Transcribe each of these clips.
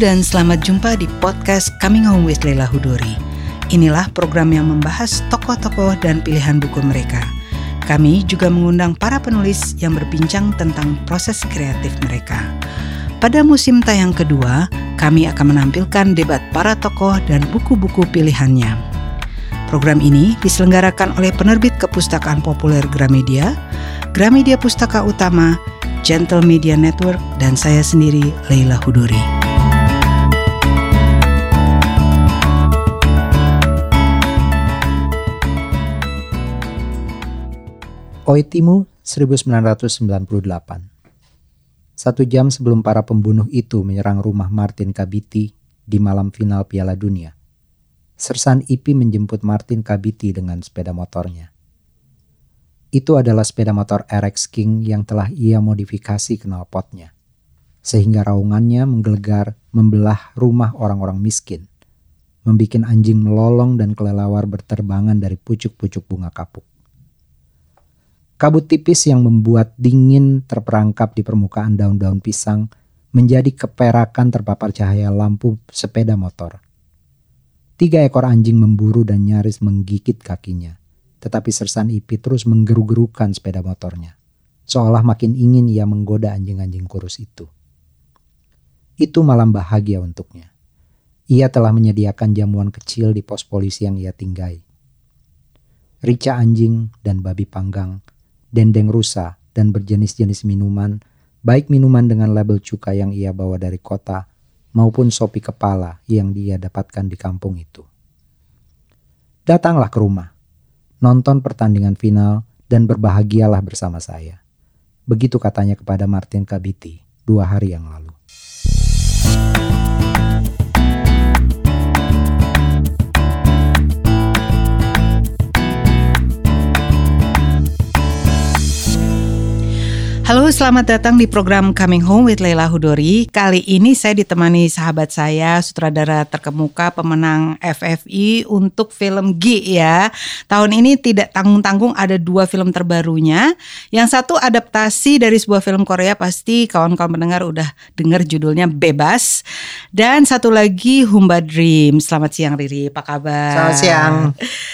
dan selamat jumpa di podcast Coming Home with Leila Hudori. Inilah program yang membahas tokoh-tokoh dan pilihan buku mereka. Kami juga mengundang para penulis yang berbincang tentang proses kreatif mereka. Pada musim tayang kedua, kami akan menampilkan debat para tokoh dan buku-buku pilihannya. Program ini diselenggarakan oleh penerbit kepustakaan populer Gramedia, Gramedia Pustaka Utama, Gentle Media Network, dan saya sendiri, Leila Hudori. Oitimu 1998 Satu jam sebelum para pembunuh itu menyerang rumah Martin Kabiti di malam final Piala Dunia, Sersan Ipi menjemput Martin Kabiti dengan sepeda motornya. Itu adalah sepeda motor RX King yang telah ia modifikasi knalpotnya, sehingga raungannya menggelegar membelah rumah orang-orang miskin, membuat anjing melolong dan kelelawar berterbangan dari pucuk-pucuk bunga kapuk. Kabut tipis yang membuat dingin terperangkap di permukaan daun-daun pisang menjadi keperakan terpapar cahaya lampu sepeda motor. Tiga ekor anjing memburu dan nyaris menggigit kakinya. Tetapi Sersan Ipi terus menggeru-gerukan sepeda motornya. Seolah makin ingin ia menggoda anjing-anjing kurus itu. Itu malam bahagia untuknya. Ia telah menyediakan jamuan kecil di pos polisi yang ia tinggai. Rica anjing dan babi panggang dendeng rusa, dan berjenis-jenis minuman, baik minuman dengan label cuka yang ia bawa dari kota maupun sopi kepala yang dia dapatkan di kampung itu. Datanglah ke rumah, nonton pertandingan final dan berbahagialah bersama saya. Begitu katanya kepada Martin Kabiti dua hari yang lalu. Halo, selamat datang di program Coming Home with Leila Hudori. Kali ini saya ditemani sahabat saya, sutradara terkemuka, pemenang FFI untuk film G ya. Tahun ini tidak tanggung-tanggung ada dua film terbarunya. Yang satu adaptasi dari sebuah film Korea pasti kawan-kawan mendengar udah dengar judulnya Bebas. Dan satu lagi Humba Dream. Selamat siang Riri, apa kabar? Selamat siang.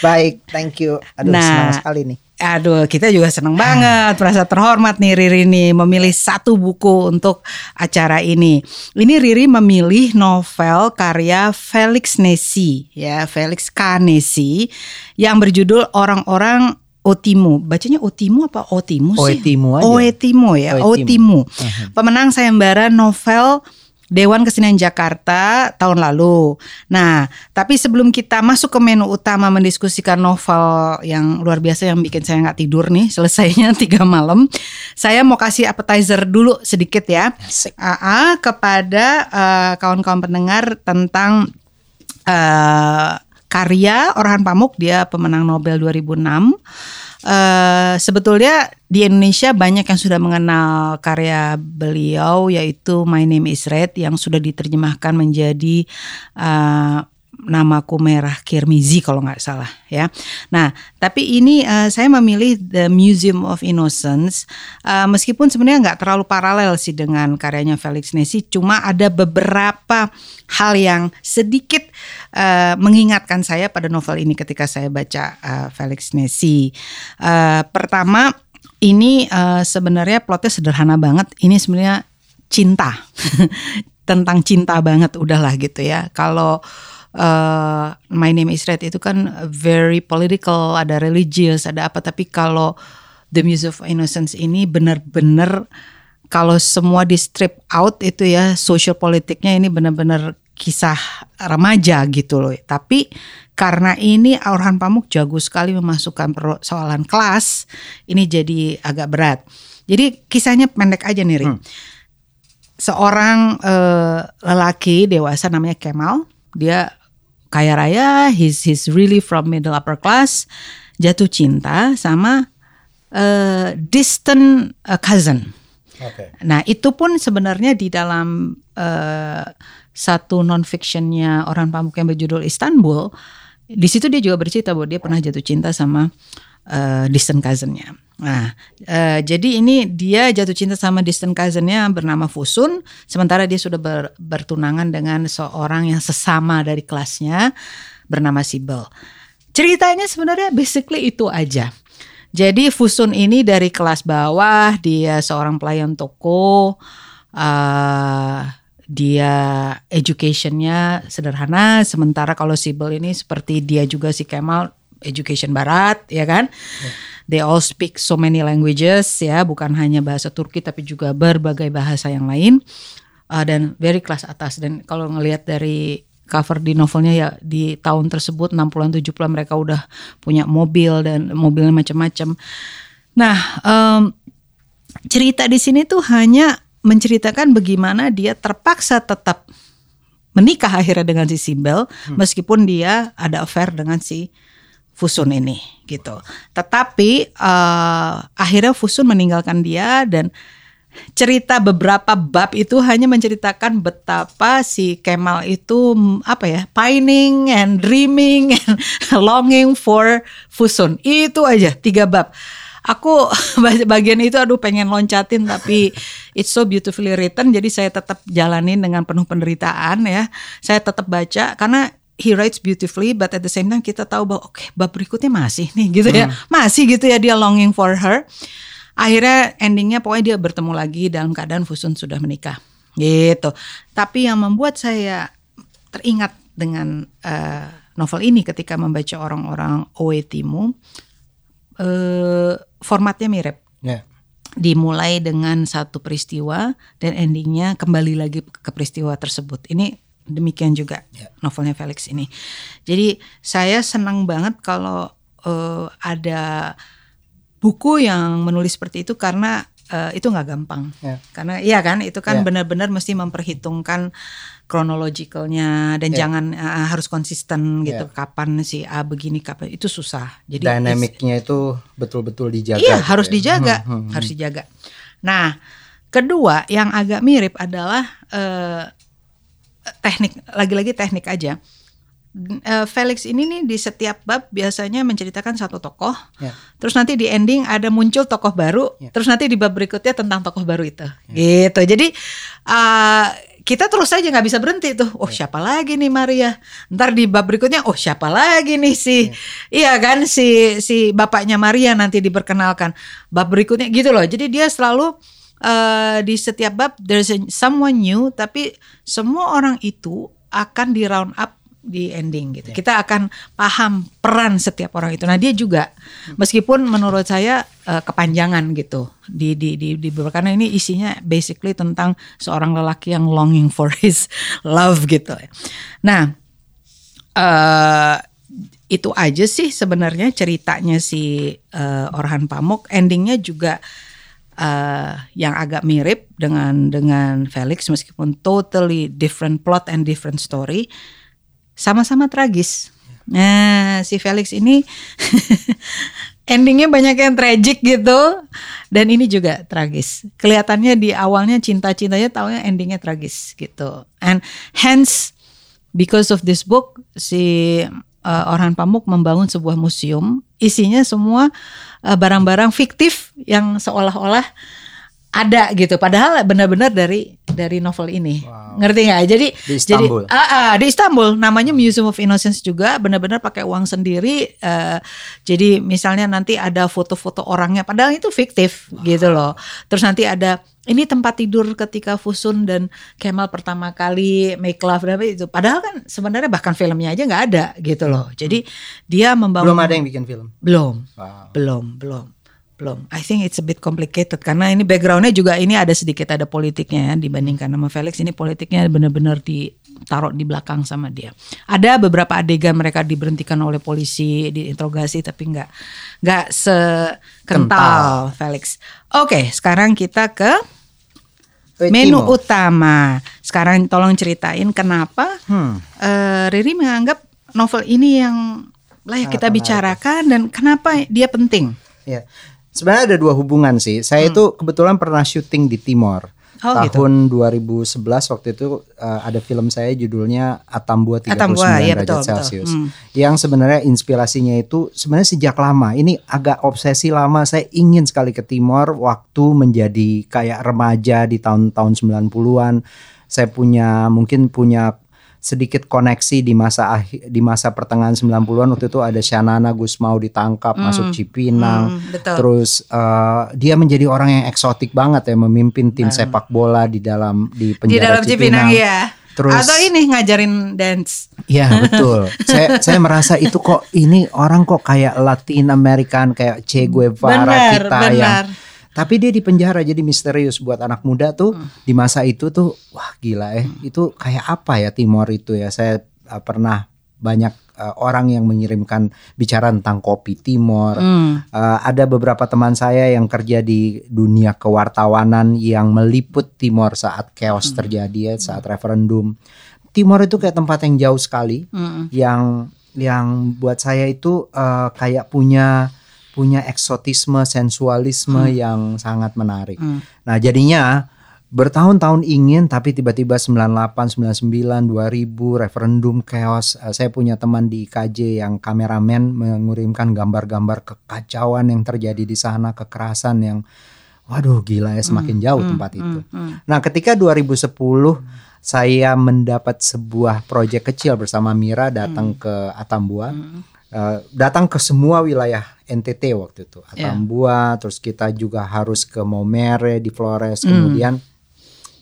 Baik, thank you. Aduh, nah, senang sekali nih. Aduh, kita juga senang banget, merasa terhormat nih Riri nih memilih satu buku untuk acara ini. Ini Riri memilih novel karya Felix Nesi, ya Felix K Nesi, yang berjudul Orang-orang Otimu. Bacanya Otimu apa Otimu sih? Oetimu aja. Oetimu ya, Oetimu. Oetimu. Uh-huh. Pemenang sayembara novel Dewan Kesenian Jakarta tahun lalu. Nah, tapi sebelum kita masuk ke menu utama mendiskusikan novel yang luar biasa yang bikin saya nggak tidur nih, selesainya tiga malam, saya mau kasih appetizer dulu sedikit ya, AA kepada uh, kawan-kawan pendengar tentang uh, karya Orhan Pamuk, dia pemenang Nobel 2006 uh, sebetulnya di Indonesia banyak yang sudah mengenal karya beliau yaitu My Name Is Red yang sudah diterjemahkan menjadi uh, namaku merah Kirmizi kalau nggak salah ya. Nah, tapi ini uh, saya memilih The Museum of Innocence uh, meskipun sebenarnya nggak terlalu paralel sih dengan karyanya Felix Nesi, cuma ada beberapa hal yang sedikit uh, mengingatkan saya pada novel ini ketika saya baca uh, Felix Nesi. Uh, pertama, ini uh, sebenarnya plotnya sederhana banget. Ini sebenarnya cinta tentang cinta banget udahlah gitu ya. Kalau My Name is Red itu kan very political, ada religious, ada apa. Tapi kalau The Muse of Innocence ini benar-benar kalau semua di strip out itu ya social politiknya ini benar-benar kisah remaja gitu loh. Tapi karena ini Orhan Pamuk jago sekali memasukkan persoalan kelas, ini jadi agak berat. Jadi kisahnya pendek aja nih, Hmm. Seorang uh, lelaki dewasa namanya Kemal, dia kaya raya, he's he's really from middle upper class, jatuh cinta sama uh, distant uh, cousin. Okay. Nah itu pun sebenarnya di dalam uh, satu non fictionnya orang Pamuk yang berjudul Istanbul, di situ dia juga bercerita bahwa dia pernah jatuh cinta sama uh, distant cousinnya. Nah, uh, jadi ini dia jatuh cinta sama distant cousinnya bernama Fusun, sementara dia sudah ber, bertunangan dengan seorang yang sesama dari kelasnya bernama Sibel. Ceritanya sebenarnya basically itu aja. Jadi Fusun ini dari kelas bawah, dia seorang pelayan toko, uh, dia educationnya sederhana, sementara kalau Sibel ini seperti dia juga si Kemal education barat, ya kan? Yeah they all speak so many languages ya, bukan hanya bahasa Turki tapi juga berbagai bahasa yang lain uh, dan very kelas atas dan kalau ngelihat dari cover di novelnya ya di tahun tersebut 60-an 70-an mereka udah punya mobil dan mobilnya macam-macam. Nah, um, cerita di sini tuh hanya menceritakan bagaimana dia terpaksa tetap menikah akhirnya dengan si Simbel hmm. meskipun dia ada affair dengan si Fusun ini gitu. Tetapi uh, akhirnya Fusun meninggalkan dia dan cerita beberapa bab itu hanya menceritakan betapa si Kemal itu apa ya pining and dreaming and longing for Fusun. Itu aja tiga bab. Aku bagian itu aduh pengen loncatin tapi it's so beautifully written jadi saya tetap jalanin dengan penuh penderitaan ya. Saya tetap baca karena he writes beautifully but at the same time kita tahu bahwa oke okay, bab berikutnya masih nih gitu ya. hmm. ya masih gitu ya dia longing for her akhirnya endingnya pokoknya dia bertemu lagi dalam keadaan Fusun sudah menikah gitu tapi yang membuat saya teringat dengan uh, novel ini ketika membaca orang-orang Oe Timu uh, formatnya mirip yeah. dimulai dengan satu peristiwa dan endingnya kembali lagi ke peristiwa tersebut ini demikian juga yeah. novelnya Felix ini. Jadi saya senang banget kalau uh, ada buku yang menulis seperti itu karena uh, itu nggak gampang. Yeah. Karena iya kan itu kan yeah. benar-benar mesti memperhitungkan kronologikalnya dan yeah. jangan uh, harus konsisten gitu yeah. kapan si A begini kapan itu susah. Jadi dinamiknya itu betul-betul dijaga. Iya, gitu harus ya. dijaga, hmm, hmm, hmm. harus dijaga. Nah, kedua yang agak mirip adalah uh, teknik lagi-lagi teknik aja. Uh, Felix ini nih di setiap bab biasanya menceritakan satu tokoh, yeah. terus nanti di ending ada muncul tokoh baru, yeah. terus nanti di bab berikutnya tentang tokoh baru itu, yeah. gitu. Jadi uh, kita terus saja nggak bisa berhenti tuh. Oh yeah. siapa lagi nih Maria? Ntar di bab berikutnya, oh siapa lagi nih si, yeah. iya kan si si bapaknya Maria nanti diperkenalkan. Bab berikutnya gitu loh. Jadi dia selalu uh, di setiap bab there's a, someone new tapi semua orang itu akan di round up di ending gitu. Yeah. Kita akan paham peran setiap orang itu. Nah, dia juga meskipun menurut saya uh, kepanjangan gitu di di di, di karena ini isinya basically tentang seorang lelaki yang longing for his love gitu. Nah, uh, itu aja sih sebenarnya ceritanya si uh, Orhan Pamuk. Endingnya juga uh, yang agak mirip dengan dengan Felix meskipun totally different plot and different story sama-sama tragis. Nah, si Felix ini endingnya banyak yang tragic gitu dan ini juga tragis. Kelihatannya di awalnya cinta-cintanya taunya endingnya tragis gitu. And hence because of this book si uh, Orhan Pamuk membangun sebuah museum isinya semua barang-barang fiktif yang seolah-olah ada gitu. Padahal benar-benar dari dari novel ini wow. ngerti nggak jadi di Istanbul. jadi uh, uh, di Istanbul namanya Museum of Innocence juga benar-benar pakai uang sendiri uh, jadi misalnya nanti ada foto-foto orangnya padahal itu fiktif wow. gitu loh terus nanti ada ini tempat tidur ketika Fusun dan Kemal pertama kali make love itu padahal kan sebenarnya bahkan filmnya aja nggak ada gitu loh jadi hmm. dia membangun belum ada yang bikin film belum wow. belum belum belum. I think it's a bit complicated karena ini backgroundnya juga ini ada sedikit ada politiknya ya dibandingkan sama Felix ini politiknya benar-benar ditaruh di belakang sama dia. Ada beberapa adegan mereka diberhentikan oleh polisi diinterogasi tapi nggak nggak sekental Felix. Oke, okay, sekarang kita ke menu utama. Sekarang tolong ceritain kenapa hmm. uh, Riri menganggap novel ini yang layak kita bicarakan dan kenapa dia penting. Ya. Sebenarnya ada dua hubungan sih. Saya hmm. itu kebetulan pernah syuting di Timor. Oh, gitu. tahun 2011 waktu itu uh, ada film saya judulnya Atambua 39 Atambua, ya, derajat betul, betul. Celcius. Hmm. Yang sebenarnya inspirasinya itu sebenarnya sejak lama. Ini agak obsesi lama saya ingin sekali ke Timor waktu menjadi kayak remaja di tahun-tahun 90-an. Saya punya mungkin punya sedikit koneksi di masa akhir di masa pertengahan 90-an waktu itu ada Shanana Gusmao ditangkap masuk Cipinang. Hmm, betul. Terus eh, dia menjadi orang yang eksotik banget ya memimpin tim sepak bola di dalam di Hmm. Di penjara dalam Cipinang ya. Terus Atau ini ngajarin dance. Iya betul. saya saya merasa itu kok ini orang kok kayak Latin American kayak Che Guevara Benar, kita benar. yang tapi dia di penjara jadi misterius buat anak muda tuh Hmm. di masa itu tuh wah gila ya. Itu kayak apa ya Timor itu ya. Saya uh, pernah banyak uh, orang yang mengirimkan bicara tentang kopi Timor. Hmm. Uh, ada beberapa teman saya yang kerja di dunia kewartawanan yang meliput Timor saat chaos Hmm. terjadi ya, saat referendum. Timor itu kayak tempat yang jauh sekali Hmm. yang yang buat saya itu uh, kayak punya punya eksotisme sensualisme yang sangat menarik. Hmm. Nah, jadinya bertahun-tahun ingin tapi tiba-tiba 98, 99, 2000 referendum chaos. Uh, saya punya teman di KJ yang kameramen mengirimkan gambar-gambar kekacauan yang terjadi di sana, kekerasan yang waduh gila ya semakin jauh tempat itu. Hmm. Nah, ketika 2010 saya mendapat sebuah proyek kecil bersama Mira datang ke Atambua. Eh, datang ke semua wilayah NTT waktu itu. Ya. Atambua, terus kita juga harus ke Momere di Flores, kemudian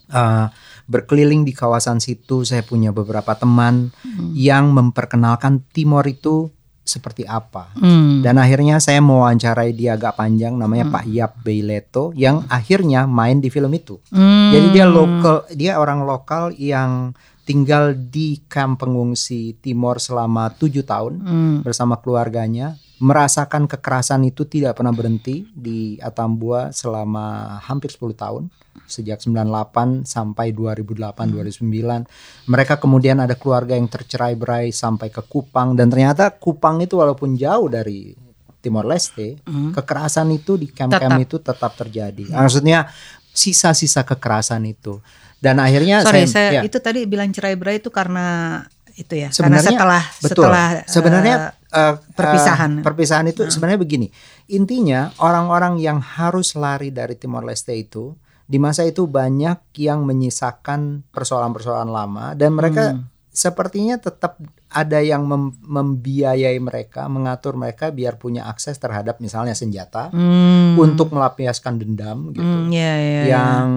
eh, berkeliling di kawasan situ. Saya punya beberapa teman yang memperkenalkan Timor itu seperti apa. Hmm. Dan akhirnya saya mewawancarai dia agak panjang namanya Pak Yap Beileto yang akhirnya main di film itu. Hmm. Jadi dia lokal, dia orang lokal yang tinggal di kamp pengungsi Timor selama tujuh tahun Hmm. bersama keluarganya, merasakan kekerasan itu tidak pernah berhenti di Atambua selama hampir 10 tahun sejak 98 sampai 2008 2009. Mereka kemudian ada keluarga yang tercerai-berai sampai ke Kupang dan ternyata Kupang itu walaupun jauh dari Timor Leste, kekerasan itu di kamp-kamp itu tetap terjadi. Maksudnya sisa-sisa kekerasan itu. Dan akhirnya Sorry, saya, saya ya. itu tadi bilang cerai berai itu karena itu ya. Sebenarnya karena setelah betul. setelah sebenarnya eh, perpisahan. eh, perpisahan itu sebenarnya begini. Intinya orang-orang yang harus lari dari Timor Leste itu di masa itu banyak yang menyisakan persoalan-persoalan lama dan mereka Hmm. sepertinya tetap ada yang mem- membiayai mereka, mengatur mereka biar punya akses terhadap misalnya senjata hmm, untuk melampiaskan dendam gitu hmm, ya, ya, ya. yang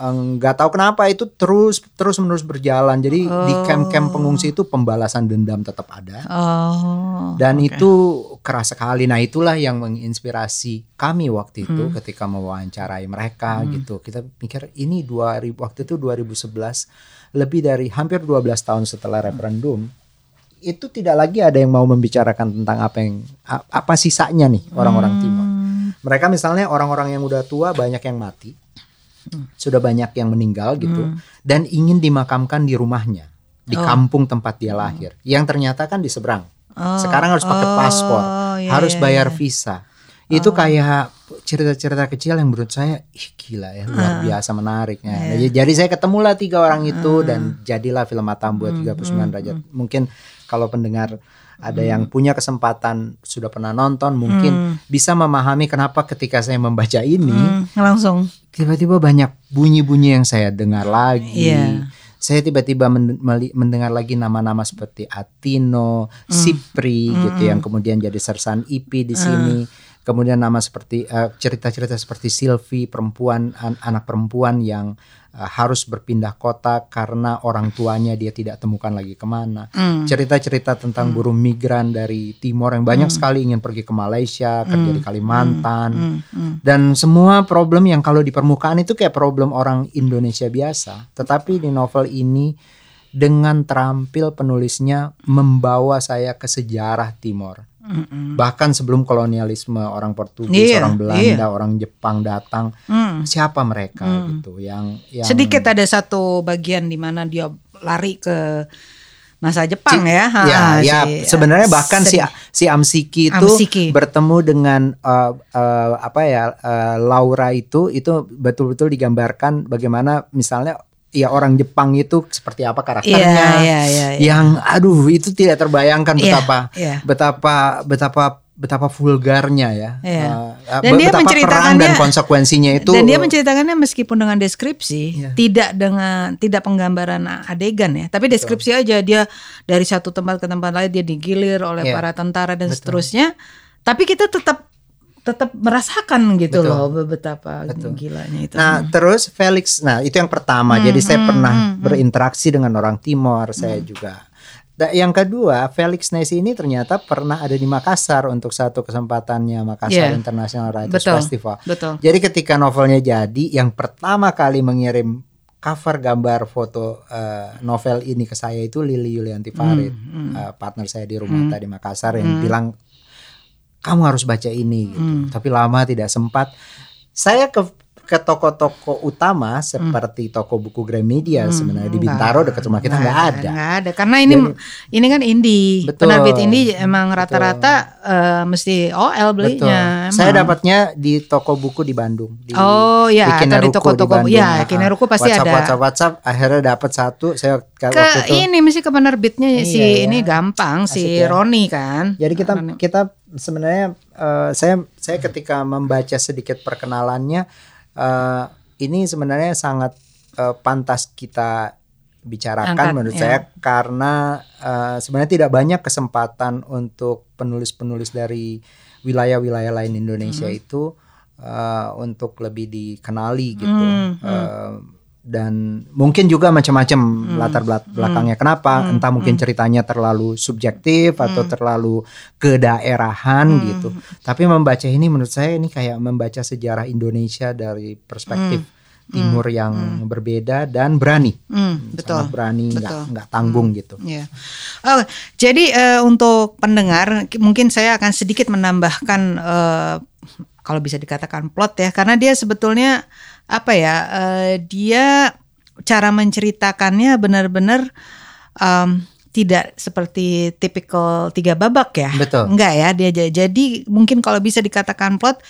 nggak tahu kenapa itu terus terus menerus berjalan. Jadi di camp-camp pengungsi itu pembalasan dendam tetap ada Oh. dan oke. itu keras sekali. Nah itulah yang menginspirasi kami waktu itu Hmm. ketika mewawancarai mereka gitu. Kita mikir ini 2000 waktu itu 2011 lebih dari hampir 12 tahun setelah referendum itu tidak lagi ada yang mau membicarakan tentang apa yang apa sisanya nih orang-orang Timor. Hmm. Mereka misalnya orang-orang yang udah tua banyak yang mati, sudah banyak yang meninggal gitu, dan ingin dimakamkan di rumahnya, di Oh. kampung tempat dia lahir, yang ternyata kan di seberang. Oh, Sekarang harus pakai oh, paspor, iya, harus iya, bayar iya. visa. Itu kayak cerita-cerita kecil yang menurut saya ih gila ya luar biasa menariknya. Iya. Jadi- Jadi saya ketemulah tiga orang itu Ah. dan jadilah film Atambua Hmm, 39 derajat. Mungkin kalau pendengar ada yang punya kesempatan sudah pernah nonton mungkin bisa memahami kenapa ketika saya membaca ini Hmm, langsung. tiba-tiba banyak bunyi-bunyi yang saya dengar lagi. Iya. Saya tiba-tiba mendengar lagi nama-nama seperti Atino, Hmm. Sipri gitu yang kemudian jadi sersan IP di sini. Kemudian nama seperti eh, cerita-cerita seperti Silvi, perempuan an- anak perempuan yang eh, harus berpindah kota karena orang tuanya dia tidak temukan lagi ke mana. Hmm. Cerita-cerita tentang buruh migran dari Timor yang banyak sekali ingin pergi ke Malaysia, kerja di Kalimantan. Hmm, hmm. Dan semua problem yang kalau di permukaan itu kayak problem orang Indonesia biasa. Tetapi di novel ini dengan terampil penulisnya membawa saya ke sejarah Timor. Mm-mm. Bahkan sebelum kolonialisme orang Portugis, Iya, orang Belanda, orang Jepang datang, Hmm. siapa mereka gitu yang yang Sedikit ada satu bagian di mana dia lari ke masa Jepang Si- ya. Ha, ya, ya si- sebenarnya bahkan si si Amsiki itu Amsiki. bertemu dengan eh, eh, apa ya eh, Laura itu itu betul-betul digambarkan bagaimana misalnya ya orang Jepang itu seperti apa karakternya. iya, iya, iya. Yang aduh itu tidak terbayangkan Iya, betapa iya. betapa betapa betapa vulgarnya ya. Iya. Eh, Dan dia betapa perang menceritakannya- dan konsekuensinya itu Dan dia menceritakannya meskipun dengan deskripsi, Iya. tidak dengan tidak penggambaran adegan ya, tapi deskripsi aja dia dari satu tempat ke tempat lain dia digilir oleh Iya. para tentara dan seterusnya. Tapi kita tetap tetap merasakan gitu Betul. loh betapa gilanya itu. Nah, terus Felix, nah itu yang pertama. Hmm, Jadi saya pernah berinteraksi dengan orang Timor, saya Hmm. juga. Da- yang kedua, Felix Nesi ini ternyata pernah ada di Makassar untuk satu kesempatannya Makassar Iya. International Writers Betul. Festival. Betul. Jadi ketika novelnya jadi, yang pertama kali mengirim cover gambar foto eh, novel ini ke saya itu Lili Yulianti Farid, Hmm, eh, partner saya di rumah di Makassar yang bilang kamu harus baca ini gitu. Hmm. Tapi lama tidak sempat. Saya ke ke toko-toko utama seperti toko buku Gramedia sebenarnya di Bintaro dekat rumah kita nggak ada. Hmm. Nggak ada karena ini ini kan indie. Betul. Penerbit indie emang rata-rata eh, mesti OL Betul. belinya. Saya emang. dapatnya di toko buku di Bandung. Di, Oh, ya, atau di toko-toko- Bandung. ya, Ah, Kineruko pasti WhatsApp, ada. WhatsApp, WhatsApp. Akhirnya dapat satu. Saya ke waktu itu. ini mesti ke penerbitnya si Iya, ya. ini gampang si Asik ya. Roni kan. Jadi kita Roni. kita sebenarnya eh, saya saya ketika membaca sedikit perkenalannya eh, ini sebenarnya sangat eh, pantas kita bicarakan Angkat, menurut ya. saya karena eh, sebenarnya tidak banyak kesempatan untuk penulis-penulis dari wilayah-wilayah lain Indonesia Hmm. itu eh, untuk lebih dikenali gitu. Hmm, Eh, dan mungkin juga macam-macam Hmm. latar belak- belakangnya. Kenapa? Entah mungkin ceritanya terlalu subjektif Hmm. atau terlalu kedaerahan gitu. Tapi membaca ini menurut saya ini kayak membaca sejarah Indonesia dari perspektif timur yang berbeda dan berani. Hmm, betul. Sangat berani, nggak tanggung gitu. Ya. Oh, jadi eh, untuk pendengar ki- mungkin saya akan sedikit menambahkan eh, kalau bisa dikatakan plot ya karena dia sebetulnya apa ya eh, dia cara menceritakannya benar-benar em, tidak seperti tipikal tiga babak ya. Betul. Enggak ya dia jadi mungkin kalau bisa dikatakan plot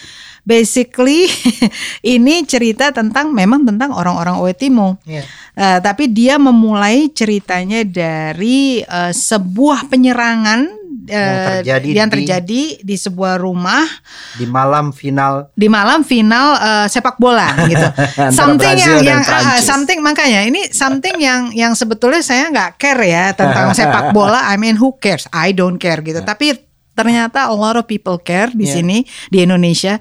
basically ini cerita tentang memang tentang orang-orang Oetimo. Iya. Eh, tapi dia memulai ceritanya dari eh, sebuah penyerangan eh, terjadi yang di- terjadi di sebuah rumah Di malam final di malam final eh, sepak bola gitu. Something Brazil yang yang Prancis. something makanya ini something yang yang sebetulnya saya nggak care ya tentang sepak bola. I mean who cares? I don't care gitu. Tapi ternyata a lot of people care di Yeah. sini di Indonesia.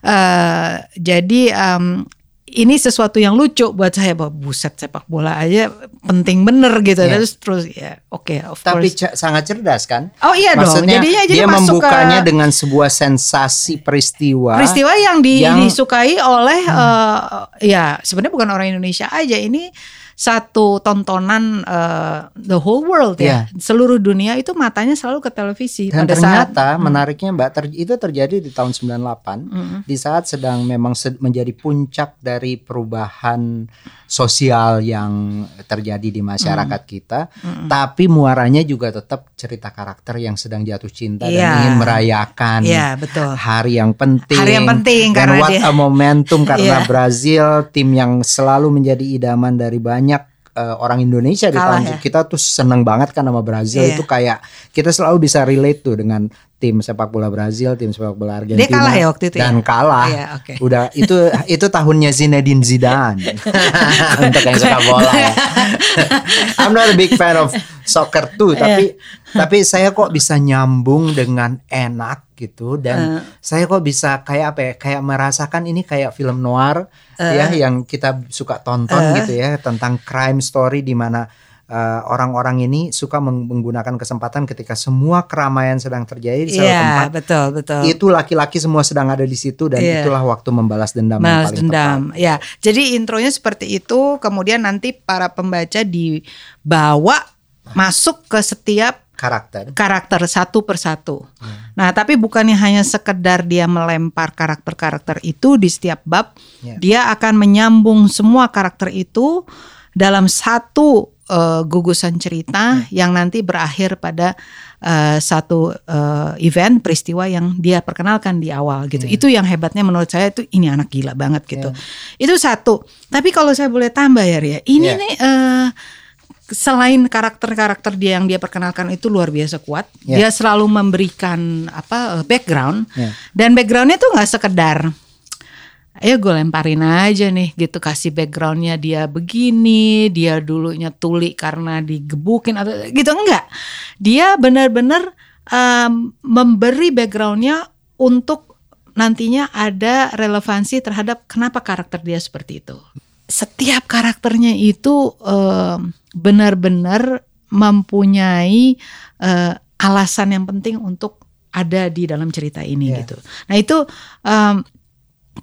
Eh, jadi em, ini sesuatu yang lucu buat saya bahwa buset sepak bola aja penting bener gitu Yeah. terus terus ya oke of tapi course sangat cerdas kan? oh iya dong Maksudnya jadinya jadi dia masuk membukanya ke dengan sebuah sensasi peristiwa. peristiwa yang, di- yang- Hmm. disukai oleh eh, ya sebenarnya bukan orang Indonesia aja ini satu tontonan eh, the whole world ya. Seluruh dunia itu matanya selalu ke televisi Dan pada saat ternyata menariknya Mbak ter- itu terjadi di tahun 98 di saat sedang memang sed- menjadi puncak dari perubahan sosial yang terjadi di masyarakat kita. Tapi muaranya juga tetap cerita karakter yang sedang jatuh cinta Iya. dan ingin merayakan Iya, betul. hari yang penting. Hari yang penting, dan karena what dia- a momentum karena Iya. Brazil tim yang selalu menjadi idaman dari banyak eh, orang Indonesia di Kalah tahun ya. kita tuh seneng banget kan sama Brazil Iya. itu kayak kita selalu bisa relate tuh dengan tim sepak bola Brazil, tim sepak bola Argentina. Dia kalah ya waktu itu ya? Dan kalah. Iya, oke. Udah itu itu tahunnya Zinedine Zidane. Untuk yang suka bola ya. I'm not a big fan of soccer tuh, tapi tapi saya kok bisa nyambung dengan enak gitu dan saya kok bisa kayak apa ya? Kayak merasakan ini kayak film noir ya yang kita suka tonton gitu ya tentang crime story di mana uh, orang-orang ini suka meng- menggunakan kesempatan ketika semua keramaian sedang terjadi di satu Iya tempat. betul betul Itu laki-laki semua sedang ada di situ dan Iya. itulah waktu membalas dendam yang Balas paling dendam. Ya, jadi intronya seperti itu. Kemudian nanti para pembaca dibawa masuk ke setiap tepat. karakter. karakter satu persatu. Hmm. Nah, tapi bukannya hanya sekedar dia melempar karakter-karakter itu di setiap bab, Ya. dia akan menyambung semua karakter itu dalam satu uh, gugusan cerita hmm. yang nanti berakhir pada uh, satu uh, event peristiwa yang dia perkenalkan di awal gitu. Hmm. Itu yang hebatnya menurut saya itu ini anak gila banget gitu. Yeah. Itu satu. Tapi kalau saya boleh tambah ya Ria, ini yeah. nih uh, selain karakter-karakter dia yang dia perkenalkan itu luar biasa kuat, yeah. dia selalu memberikan apa background yeah. dan backgroundnya tuh nggak sekedar ayo gue lemparin aja nih gitu. Kasih backgroundnya dia begini dia dulunya tuli karena digebukin atau gitu. Enggak. Dia benar-benar um, memberi backgroundnya untuk nantinya ada relevansi terhadap kenapa karakter dia seperti itu. Setiap karakternya itu um, benar-benar mempunyai uh, alasan yang penting untuk ada di dalam cerita ini yeah. gitu. Nah itu um,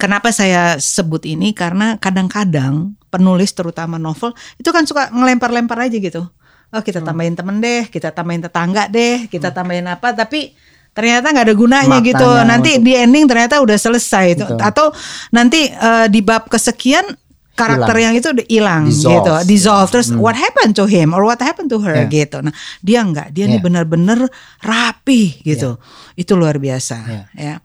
Kenapa saya sebut ini karena kadang-kadang penulis terutama novel itu kan suka ngelempar-lempar aja gitu. Oh kita hmm. tambahin temen deh, kita tambahin tetangga deh, kita hmm. tambahin apa, tapi ternyata nggak ada gunanya Maknanya gitu. Nanti untuk... di ending ternyata udah selesai itu. Atau nanti uh, di bab kesekian karakter ilang. yang itu udah hilang gitu, dissolve. Terus hmm. what happened to him or what happened to her yeah. gitu. Nah dia nggak, dia yeah. nih benar-benar rapi gitu. Yeah. Itu luar biasa yeah. ya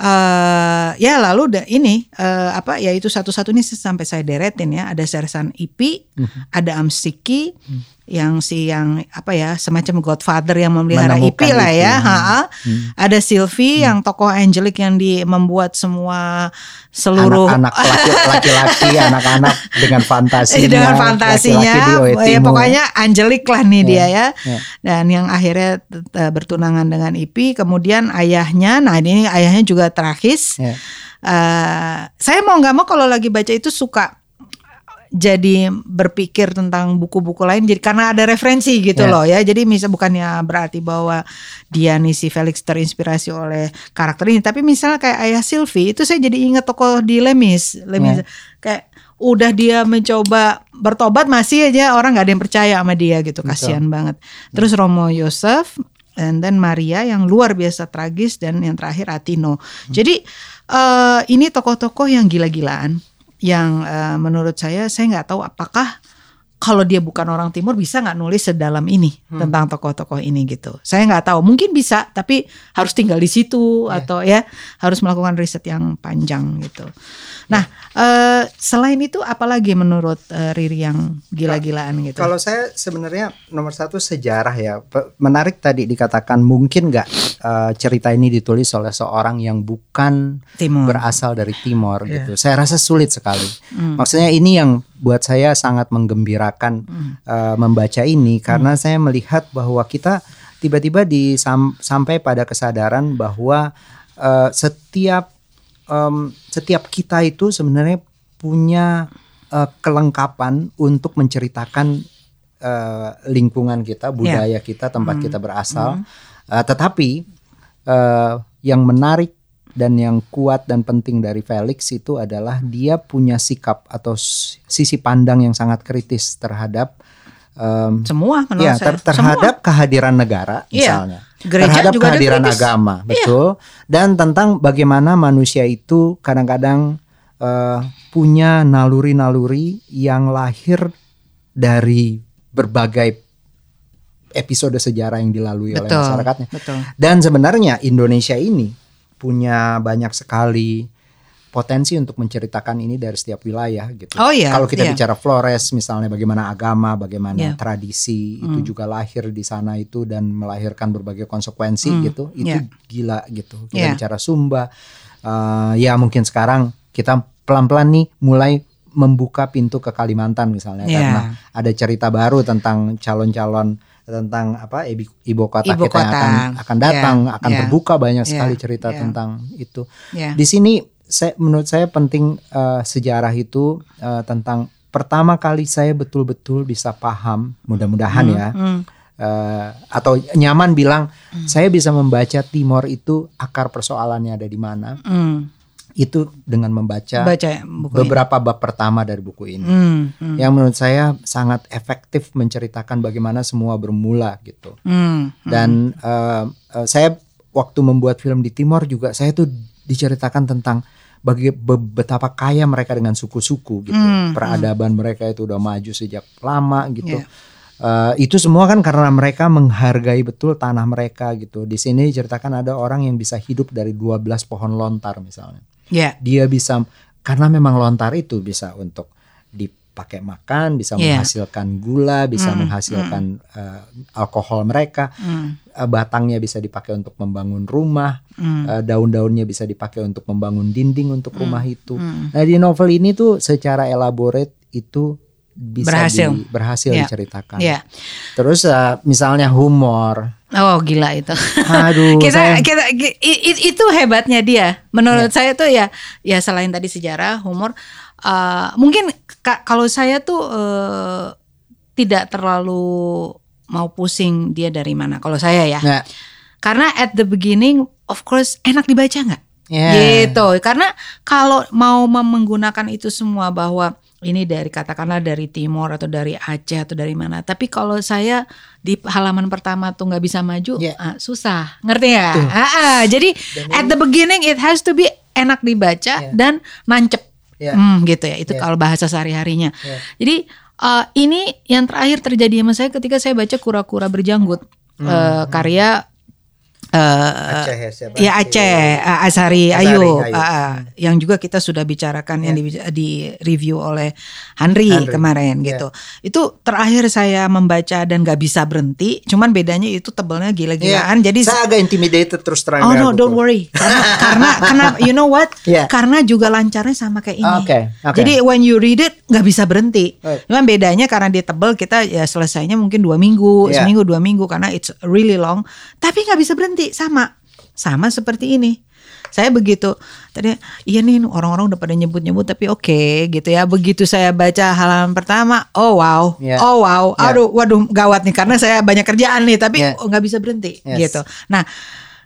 uh, ya lalu da, ini uh, apa ya itu satu-satu ini sampai saya deretin ya ada Sersan Ipi, mm-hmm. ada Amsiki, mm-hmm. Yang si yang apa ya semacam Godfather yang memelihara Ipi lah ya, ha hmm. ada Sylvie hmm. yang tokoh Angelic yang di membuat semua seluruh anak-anak laki-laki anak-anak dengan fantasinya dengan fantasinya laki -laki ya pokoknya Angelic lah nih yeah. dia ya yeah. dan yang akhirnya bertunangan dengan Ipi kemudian ayahnya nah ini ayahnya juga tragis yeah. uh, saya mau nggak mau kalau lagi baca itu suka jadi berpikir tentang buku-buku lain jadi karena ada referensi gitu yeah. loh ya jadi misal bukannya berarti bahwa dia nih si Felix terinspirasi oleh karakter ini tapi misalnya kayak ayah Sylvie itu saya jadi ingat tokoh di Lemis Lemis yeah. kayak udah dia mencoba bertobat masih aja orang nggak ada yang percaya sama dia gitu kasihan banget terus Romo Yosef and then Maria yang luar biasa tragis dan yang terakhir Atino hmm. jadi uh, ini tokoh-tokoh yang gila-gilaan yang uh, menurut saya saya nggak tahu apakah kalau dia bukan orang timur bisa nggak nulis sedalam ini hmm. tentang tokoh-tokoh ini gitu. Saya nggak tahu, mungkin bisa tapi harus tinggal di situ yeah. atau ya harus melakukan riset yang panjang gitu. Nah, uh, selain itu apalagi menurut uh, Riri yang gila-gilaan gitu? Kalau saya sebenarnya nomor satu sejarah ya. Menarik tadi dikatakan mungkin nggak uh, cerita ini ditulis oleh seorang yang bukan Timur. berasal dari Timor yeah. gitu. Saya rasa sulit sekali. Mm. Maksudnya ini yang buat saya sangat menggembirakan mm. uh, membaca ini karena mm. saya melihat bahwa kita tiba-tiba di sam sampai pada kesadaran bahwa uh, setiap um, setiap kita itu sebenarnya punya uh, kelengkapan untuk menceritakan uh, lingkungan kita, budaya yeah. kita, tempat mm. kita berasal. Mm. Uh, tetapi uh, yang menarik dan yang kuat dan penting dari Felix itu adalah dia punya sikap atau sisi pandang yang sangat kritis terhadap um, semua ya ter terhadap semua. kehadiran negara misalnya Gereja terhadap juga kehadiran agama iya. betul dan tentang bagaimana manusia itu kadang-kadang uh, punya naluri-naluri yang lahir dari berbagai episode sejarah yang dilalui betul, oleh masyarakatnya. Betul. Dan sebenarnya Indonesia ini punya banyak sekali potensi untuk menceritakan ini dari setiap wilayah gitu. Oh iya. Kalau kita iya. bicara Flores misalnya bagaimana agama, bagaimana yeah. tradisi mm. itu juga lahir di sana itu dan melahirkan berbagai konsekuensi mm. gitu. Itu yeah. gila gitu. Kita yeah. bicara Sumba uh, ya mungkin sekarang kita pelan-pelan nih mulai membuka pintu ke Kalimantan misalnya yeah. karena ada cerita baru tentang calon-calon tentang apa ibu, ibu kota ibu kita kota. yang akan akan datang yeah, akan yeah, terbuka banyak yeah, sekali cerita yeah. tentang itu. Yeah. Di sini saya menurut saya penting uh, sejarah itu uh, tentang pertama kali saya betul-betul bisa paham mudah-mudahan mm, ya mm. Uh, atau nyaman bilang mm. saya bisa membaca Timor itu akar persoalannya ada di mana. Mm itu dengan membaca Baca buku beberapa ini. bab pertama dari buku ini hmm, hmm. yang menurut saya sangat efektif menceritakan bagaimana semua bermula gitu hmm, hmm. dan uh, uh, saya waktu membuat film di Timor juga saya tuh diceritakan tentang bagi be- betapa kaya mereka dengan suku-suku gitu. Hmm, Peradaban mereka itu udah maju sejak lama gitu. Iya. Eh, itu semua kan karena mereka menghargai betul tanah mereka gitu. Di sini diceritakan ada orang yang bisa hidup dari 12 pohon lontar misalnya. Ya. Dia bisa karena memang lontar itu bisa untuk dipakai makan, bisa Iya. menghasilkan gula, bisa Hmm, menghasilkan eh, alkohol mereka. Eh, batangnya bisa dipakai untuk membangun rumah, eh, daun-daunnya bisa dipakai untuk membangun dinding untuk rumah itu. hmm. Nah di novel ini tuh secara elaborate itu bisa Berhasil. di- berhasil Ya. diceritakan. Ya. Terus eh, misalnya humor, Oh gila itu. aduh, kita, saya- kita i- itu hebatnya dia. Menurut saya tuh ya ya selain tadi sejarah, humor, eh, mungkin ka- kalau saya tuh eh, tidak terlalu mau pusing dia dari mana. Kalau saya ya, Nah, karena at the beginning, of course enak dibaca nggak? ya. Gitu. Karena kalau mau menggunakan itu semua bahwa ini dari katakanlah dari Timor atau dari Aceh atau dari mana. Tapi kalau saya di halaman pertama tuh nggak bisa maju, Ya. ah, susah. Ngerti ya? Tuh. Jadi at the beginning it has to be enak dibaca Ya. dan nancep. Ya. Hmm, gitu ya. Itu Ya. kalau bahasa sehari-harinya. Ya. Jadi eh, ini yang terakhir terjadi sama saya ketika saya baca Kura-kura berjanggut. Eh, karya eh, Aceh ya siapa? Ya Aceh, uh, Azhari Azhari Ayu, Ayu. uh, uh, yang juga kita sudah bicarakan yang di, di review oleh Henry, Henry. kemarin Ya. gitu. Itu terakhir saya membaca dan gak bisa berhenti, cuman bedanya itu tebalnya gila-gilaan. Jadi Iya. saya agak intimidated terus terang Oh no, don't worry. Karena karena kenapa? You know what? Ya. Karena juga lancarnya sama kayak ini. Oke, oke. Jadi when you read it nggak bisa berhenti. Right. Cuman bedanya karena dia tebel kita ya selesainya mungkin dua minggu, Ya. seminggu dua minggu karena it's really long. Tapi nggak bisa berhenti sama, sama seperti ini. Saya begitu tadi iya nih orang-orang udah pada nyebut-nyebut tapi oke gitu ya. Begitu saya baca halaman pertama, oh wow, Ya. oh wow, Ya. aduh, waduh gawat nih karena saya banyak kerjaan nih tapi Ya. oh, nggak bisa berhenti Yes. gitu. Nah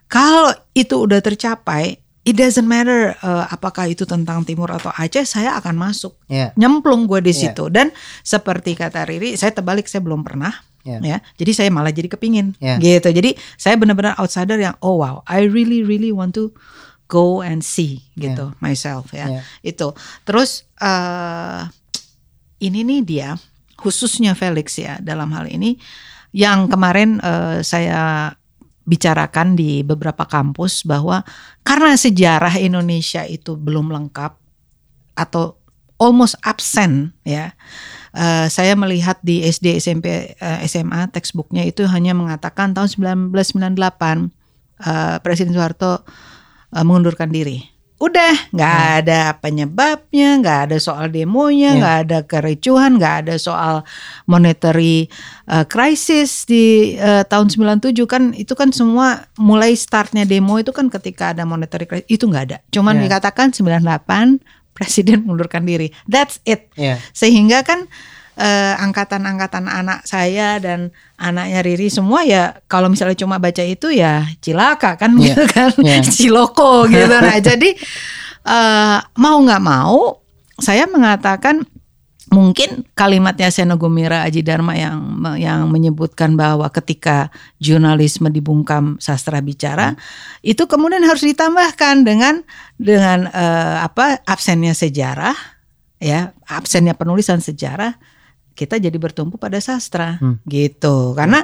kalau itu udah tercapai, it doesn't matter uh, apakah itu tentang Timur atau Aceh, saya akan masuk. Ya. Nyemplung gue di Iya. situ. Dan seperti kata Riri, saya terbalik, saya belum pernah. Iya. Ya, jadi saya malah jadi kepingin, Iya. gitu. Jadi saya benar-benar outsider yang, oh wow, I really really want to go and see, gitu, myself ya. Iya. Itu. Terus eh ini nih dia, khususnya Felix ya dalam hal ini, yang kemarin eh, saya bicarakan di beberapa kampus bahwa karena sejarah Indonesia itu belum lengkap atau almost absent ya. Eh, saya melihat di SD, SMP, eh, SMA textbooknya itu hanya mengatakan tahun 1998 eh, Presiden Soeharto eh, mengundurkan diri. Udah, nggak ada penyebabnya, nggak ada soal demonya, Ya. nggak ada kericuhan, nggak ada soal monetary uh, crisis di uh, tahun 97 kan itu kan semua mulai startnya demo itu kan ketika ada monetary crisis itu nggak ada. Cuman Ya. dikatakan 98 presiden mengundurkan diri. That's it. Ya. Sehingga kan eh, angkatan-angkatan anak saya dan anaknya Riri semua ya kalau misalnya cuma baca itu ya cilaka kan Iya, gitu kan iya. ciloko gitu nah jadi eh, mau nggak mau saya mengatakan mungkin kalimatnya Seno Gumira Aji Dharma yang yang menyebutkan bahwa ketika jurnalisme dibungkam sastra bicara itu kemudian harus ditambahkan dengan dengan eh, apa absennya sejarah ya absennya penulisan sejarah kita jadi bertumpu pada sastra Hmm. gitu. Karena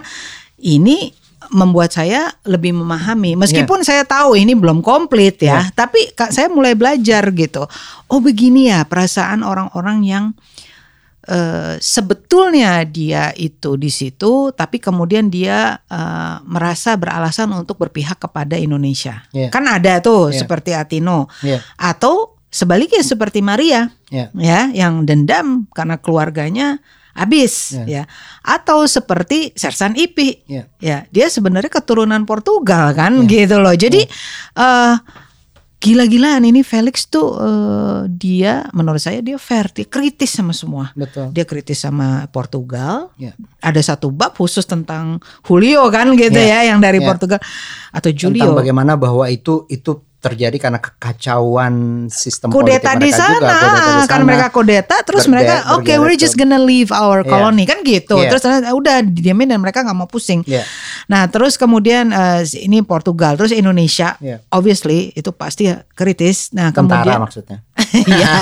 ini membuat saya lebih memahami. Meskipun saya tahu ini belum komplit ya tapi Kak, saya mulai belajar gitu. Oh begini ya perasaan orang-orang yang eh, sebetulnya dia itu di situ tapi kemudian dia eh, merasa beralasan untuk berpihak kepada Indonesia Iya. kan ada tuh Iya. seperti Atino Ya. atau sebaliknya seperti Maria Ya. ya yang dendam karena keluarganya habis Ya. ya atau seperti Sersan Ipi Ya. ya dia sebenarnya keturunan Portugal kan gitu loh jadi eh gila-gilaan ini Felix tuh eh, dia menurut saya dia fair dia kritis sama semua Betul. dia kritis sama Portugal Ya. ada satu bab khusus tentang Julio kan gitu Ya. ya yang dari Ya. Portugal atau Tentang Julio bagaimana bahwa itu itu terjadi karena kekacauan sistem kudeta politik di mereka sana, juga, kudeta di kan sana. mereka kudeta terus Berde- mereka oke bergerak we're just gonna leave our Iya. colony kan gitu Iya. terus udah didiamin dan mereka nggak mau pusing Iya. nah terus kemudian eh, ini Portugal terus Indonesia Iya. obviously itu pasti kritis nah Tentara kemudian maksudnya. Iya,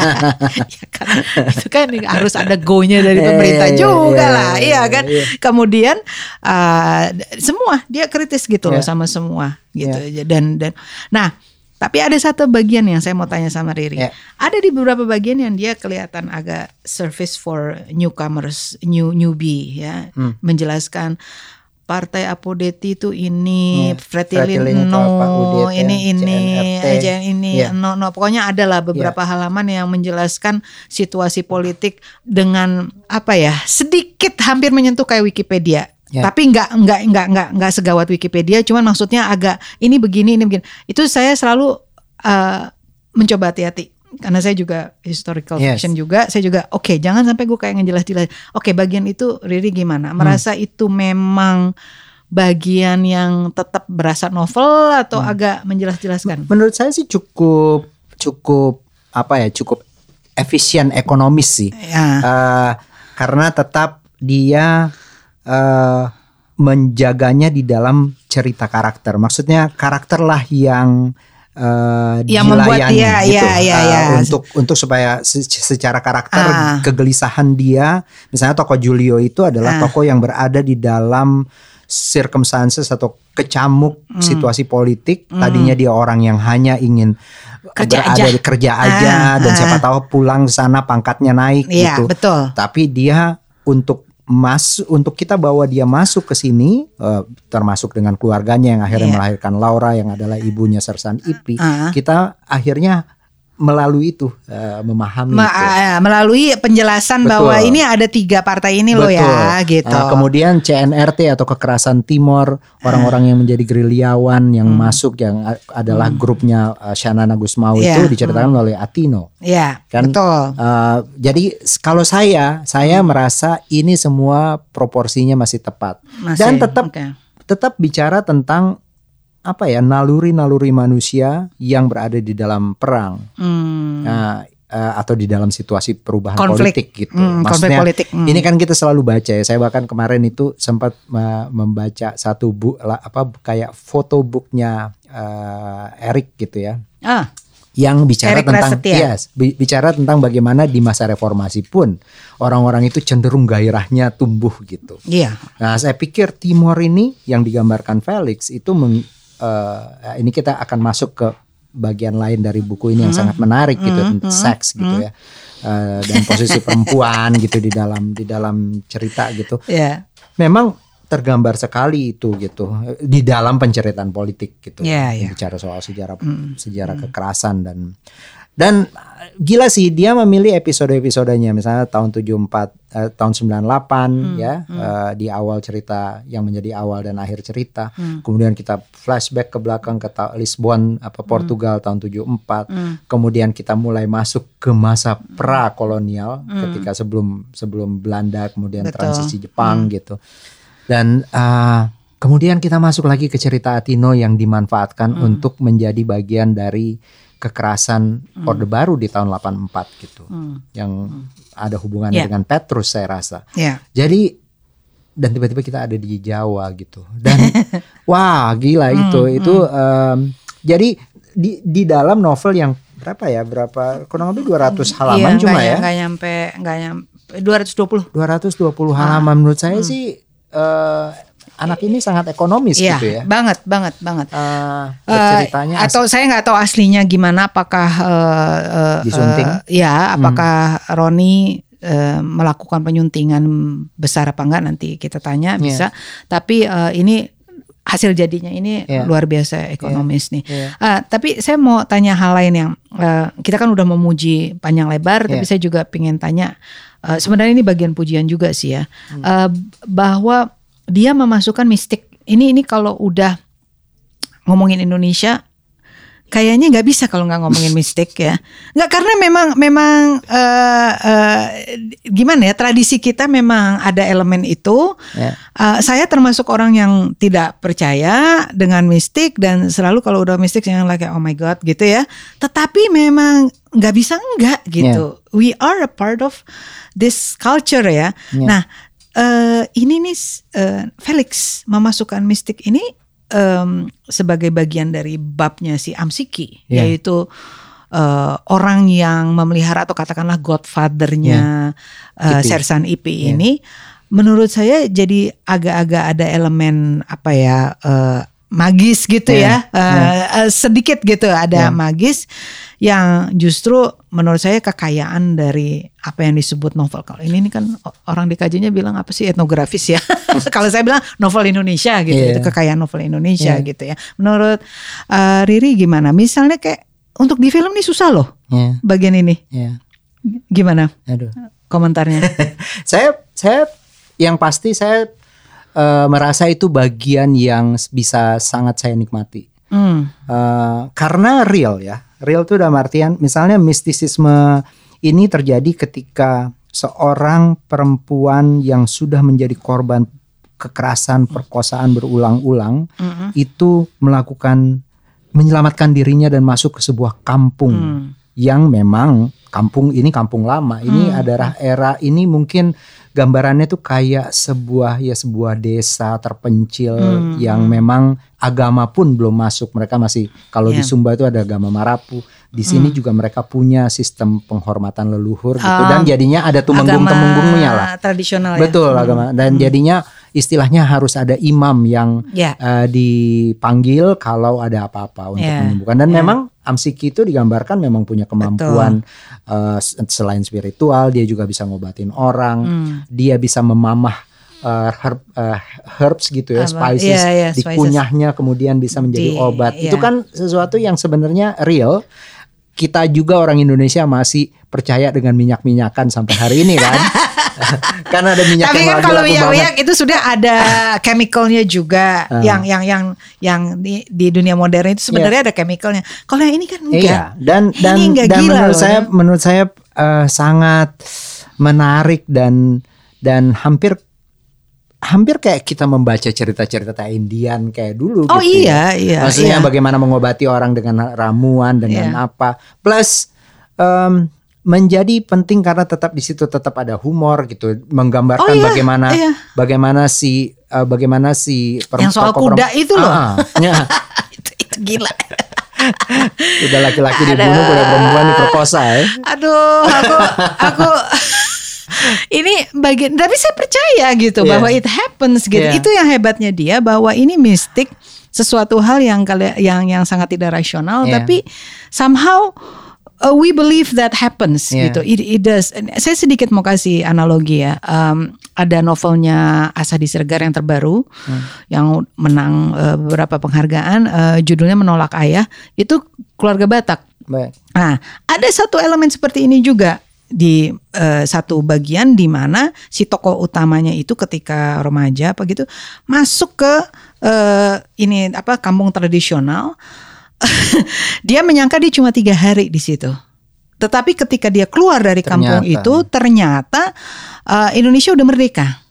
ya kan, itu kan harus ada go-nya dari Iya, pemerintah iya, juga iya, lah, iya, iya kan. iya. Kemudian uh, semua dia kritis gitu loh Iya. sama semua gitu. Dan dan nah tapi ada satu bagian yang saya mau tanya sama Riri. Iya. Ada di beberapa bagian yang dia kelihatan agak service for newcomers, new newbie ya, Hmm. menjelaskan Partai Apodeti itu ini, Iya. Fretilin Fretilin itu no, apa, UDT, ini ini, aja ini, Iya. no, no, pokoknya ada lah beberapa halaman yang menjelaskan situasi politik dengan apa ya, sedikit hampir menyentuh kayak Wikipedia. Ya. Tapi nggak nggak nggak nggak nggak segawat Wikipedia, cuman maksudnya agak ini begini ini begini. Itu saya selalu uh, mencoba hati-hati karena saya juga historical Yes. fiction juga, saya juga oke jangan sampai gue kayak ngejelas-jelas. Oke bagian itu Riri gimana? Merasa itu memang bagian yang tetap berasa novel atau agak menjelas-jelaskan? Menurut saya sih cukup cukup apa ya cukup efisien ekonomis sih. Ya. Eh, karena tetap dia eh, menjaganya di dalam cerita karakter. Maksudnya karakter lah yang eh, Yang membuat dia, gitu. ya, ya, Eh, ya. untuk untuk supaya se- secara karakter Ah. kegelisahan dia, misalnya tokoh Julio itu adalah Ah. tokoh yang berada di dalam circumstances atau kecamuk Hmm. situasi politik. Tadinya dia orang yang hanya ingin Kerja berada aja. di kerja aja Ah, dan ah. siapa tahu pulang sana pangkatnya naik Iya, gitu. betul. Tapi dia untuk masuk untuk kita bawa dia masuk ke sini eh, termasuk dengan keluarganya yang akhirnya Iya. melahirkan Laura yang adalah ibunya Sersan Ipi. Ah. Kita akhirnya melalui itu eh, memahami Ma- itu. ah, melalui penjelasan Betul. bahwa ini ada tiga partai ini loh ya gitu. Uh, kemudian CNRT atau kekerasan Timor, orang-orang yang menjadi gerilyawan yang Hmm. masuk yang adalah grupnya uh, Shanana Gusmau Iya. itu diceritakan oleh Atino. ya Kan, betul. Uh, jadi kalau saya, saya merasa ini semua proporsinya masih tepat Masih, dan tetap oke. tetap bicara tentang apa ya naluri-naluri manusia yang berada di dalam perang. Hmm. Nah, eh, atau di dalam situasi perubahan Konflik. politik gitu. Hmm, konflik Maksudnya politik. Hmm. ini kan kita selalu baca ya. Saya bahkan kemarin itu sempat membaca satu buku apa kayak foto booknya eh, Eric gitu ya. Ah, Yang bicara Eric tentang Prasetya. yes, bi- bicara tentang bagaimana di masa reformasi pun orang-orang itu cenderung gairahnya tumbuh gitu. iya. Nah, saya pikir Timor ini yang digambarkan Felix itu meng- eh, ini kita akan masuk ke bagian lain dari buku ini yang sangat menarik gitu tentang seks gitu ya. Eh, dan posisi perempuan gitu di dalam di dalam cerita gitu. Ya. Memang tergambar sekali itu gitu di dalam penceritaan politik gitu. Iya, iya. Bicara soal sejarah sejarah kekerasan dan dan uh, gila sih dia memilih episode-episodenya misalnya tahun 74 eh, tahun 98 ya eh, di awal cerita yang menjadi awal dan akhir cerita. Kemudian kita flashback ke belakang ke Lisbon apa Portugal tahun 74. Kemudian kita mulai masuk ke masa pra kolonial ketika sebelum sebelum Belanda kemudian Betul. transisi Jepang gitu. Dan eh, kemudian kita masuk lagi ke cerita Atino yang dimanfaatkan Hmm. untuk menjadi bagian dari kekerasan Orde Baru di tahun 84 gitu. Hmm. Yang ada hubungannya Ya. dengan Petrus saya rasa. Ya. Jadi dan tiba-tiba kita ada di Jawa gitu. Dan wah gila Hmm, itu itu em, jadi di di dalam novel yang berapa ya? Berapa kurang lebih 200 halaman Iya, cuma nggak ya. Nggak nyampe, nggak nyampe 220. 220 Ah. halaman menurut saya Hmm. sih eh, anak ini sangat ekonomis Iya, gitu ya. banget, banget, banget. Eh, Eh, ceritanya atau saya nggak tahu aslinya gimana apakah Disunting? Hmm. eh, ya apakah Roni eh, melakukan penyuntingan besar apa enggak nanti kita tanya Iya. bisa tapi eh, ini hasil jadinya ini Iya. luar biasa ekonomis nih Iya. Ah, tapi saya mau tanya hal lain yang eh, kita kan udah memuji panjang lebar tapi Iya. saya juga pengen tanya eh, sebenarnya ini bagian pujian juga sih ya Hmm. Eh, bahwa dia memasukkan mistik ini ini kalau udah ngomongin Indonesia kayaknya nggak bisa kalau nggak ngomongin mistik ya. Nggak karena memang memang uh, uh, gimana ya tradisi kita memang ada elemen itu. Yeah. Ya. Uh, saya termasuk orang yang tidak percaya dengan mistik dan selalu kalau udah mistik yang like oh my god gitu ya. Tetapi memang nggak bisa enggak gitu. Yeah. We are a part of this culture ya. Yeah. Nah uh, ini nih uh, Felix memasukkan mistik ini um, sebagai bagian dari babnya si Amsiki yeah. yaitu uh, orang yang memelihara atau katakanlah godfathernya yeah. uh, Sersan IP yeah. ini menurut saya jadi agak-agak ada elemen apa ya uh, magis gitu yeah. ya uh, yeah. uh, sedikit gitu ada yeah. magis yang justru menurut saya kekayaan dari apa yang disebut novel kalau ini, ini kan orang dikajinya bilang apa sih etnografis ya kalau saya bilang novel Indonesia gitu yeah. itu kekayaan novel Indonesia yeah. gitu ya menurut uh, Riri gimana misalnya kayak untuk di film ini susah loh yeah. bagian ini yeah. gimana Aduh. komentarnya saya saya yang pasti saya uh, merasa itu bagian yang bisa sangat saya nikmati mm. uh, karena real ya Real itu dalam artian misalnya mistisisme ini terjadi ketika seorang perempuan yang sudah menjadi korban kekerasan perkosaan berulang-ulang mm -hmm. itu melakukan menyelamatkan dirinya dan masuk ke sebuah kampung mm. yang memang kampung ini kampung lama ini mm. adalah era ini mungkin gambarannya tuh kayak sebuah ya sebuah desa terpencil mm. yang memang agama pun belum masuk. Mereka masih kalau yeah. di Sumba itu ada agama Marapu. Di sini hmm. juga mereka punya sistem penghormatan leluhur gitu dan ah, jadinya ada tumenggung-temenggungnya lah. Tradisional Betul ya. agama dan hmm. jadinya istilahnya harus ada imam yang yeah. Ya. uh, dipanggil kalau ada apa-apa untuk yeah. menyembuhkan dan yeah. memang Amsiki itu digambarkan memang punya kemampuan uh, selain spiritual dia juga bisa ngobatin orang, hmm. dia bisa memamah uh, herb, uh, herbs gitu ya, Apa? spices, yeah, yeah, dikunyahnya kemudian bisa menjadi Di, obat. Yeah. Itu kan sesuatu yang sebenarnya real. Kita juga orang Indonesia masih percaya dengan minyak-minyakan sampai hari ini kan. Karena ada minyak Tapi kan kalau minyak-minyak itu sudah ada chemicalnya juga uh. yang yang yang yang di, di dunia modern itu sebenarnya yeah. ada chemicalnya. Kalau yang ini kan enggak. Iya. Dan dan dan gila menurut loh. saya menurut saya uh, sangat menarik dan dan hampir hampir kayak kita membaca cerita-cerita Indian kayak dulu oh, gitu. iya, ya. iya. Maksudnya iya. bagaimana mengobati orang dengan ramuan dengan iya. apa. Plus um, menjadi penting karena tetap di situ tetap ada humor gitu, menggambarkan oh, iya, bagaimana iya. bagaimana si uh, bagaimana si yang soal kuda itu loh. Ah, ya. itu, itu gila. Udah laki-laki dibunuh, udah perempuan diperkosa ya. Aduh, aku aku ini bagian tapi saya percaya gitu yeah. bahwa it happens gitu. Yeah. Itu yang hebatnya dia bahwa ini mistik sesuatu hal yang yang yang sangat tidak rasional yeah. tapi somehow uh, we believe that happens yeah. gitu. It, it does. Saya sedikit mau kasih analogi ya. Um, ada novelnya Asa Sergar yang terbaru hmm. yang menang uh, beberapa penghargaan. Uh, judulnya Menolak Ayah. Itu keluarga Batak. Baik. Nah, ada satu elemen seperti ini juga di uh, satu bagian di mana si tokoh utamanya itu ketika remaja apa gitu masuk ke uh, ini apa kampung tradisional dia menyangka dia cuma tiga hari di situ tetapi ketika dia keluar dari kampung ternyata. itu ternyata uh, Indonesia udah merdeka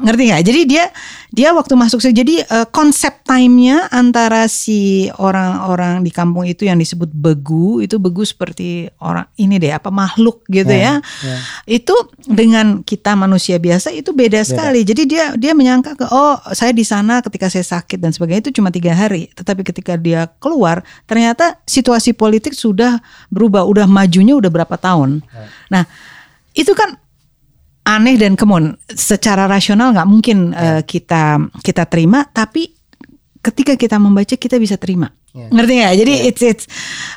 Ngerti nggak? Jadi dia dia waktu masuk jadi uh, konsep time-nya antara si orang-orang di kampung itu yang disebut begu itu begu seperti orang ini deh apa makhluk gitu yeah, ya. Yeah. Itu dengan kita manusia biasa itu beda, beda sekali. Jadi dia dia menyangka ke oh saya di sana ketika saya sakit dan sebagainya itu cuma tiga hari. Tetapi ketika dia keluar ternyata situasi politik sudah berubah, udah majunya udah berapa tahun. Yeah. Nah itu kan aneh dan kemun secara rasional nggak mungkin yeah. uh, kita kita terima tapi ketika kita membaca kita bisa terima yeah. ngerti nggak jadi yeah. it's it's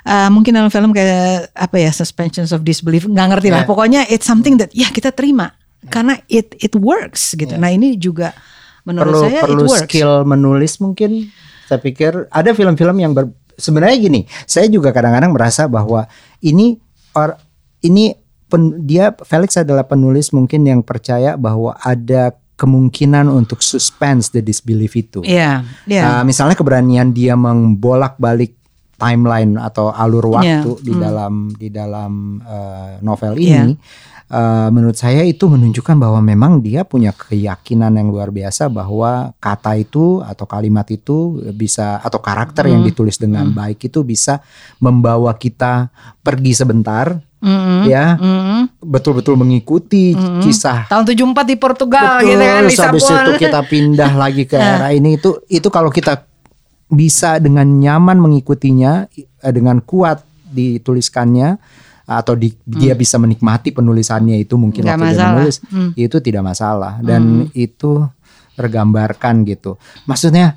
uh, mungkin dalam film kayak apa ya suspensions of disbelief nggak ngerti yeah. lah pokoknya it's something that ya kita terima yeah. karena it it works gitu yeah. nah ini juga menurut perlu, saya perlu it works. skill menulis mungkin saya pikir ada film-film yang ber, sebenarnya gini saya juga kadang-kadang merasa bahwa ini or, ini pen, dia Felix adalah penulis mungkin yang percaya bahwa ada kemungkinan untuk suspense the disbelief itu. Iya. Yeah, yeah. uh, misalnya keberanian dia membolak-balik timeline atau alur waktu Yeah. di Hmm. dalam di dalam uh, novel Yeah. ini uh, menurut saya itu menunjukkan bahwa memang dia punya keyakinan yang luar biasa bahwa kata itu atau kalimat itu bisa atau karakter yang Hmm. ditulis dengan baik itu bisa membawa kita pergi sebentar Mm-mm. ya Mm-mm. betul-betul mengikuti Mm-mm. kisah Tahun 74 di Portugal Betul, gitu kan habis itu kita pindah lagi ke era ini itu itu kalau kita bisa dengan nyaman mengikutinya eh, dengan kuat dituliskannya atau di, dia bisa menikmati penulisannya itu mungkin. Nggak waktu dia masalah. menulis Hmm. itu tidak masalah dan itu tergambarkan gitu maksudnya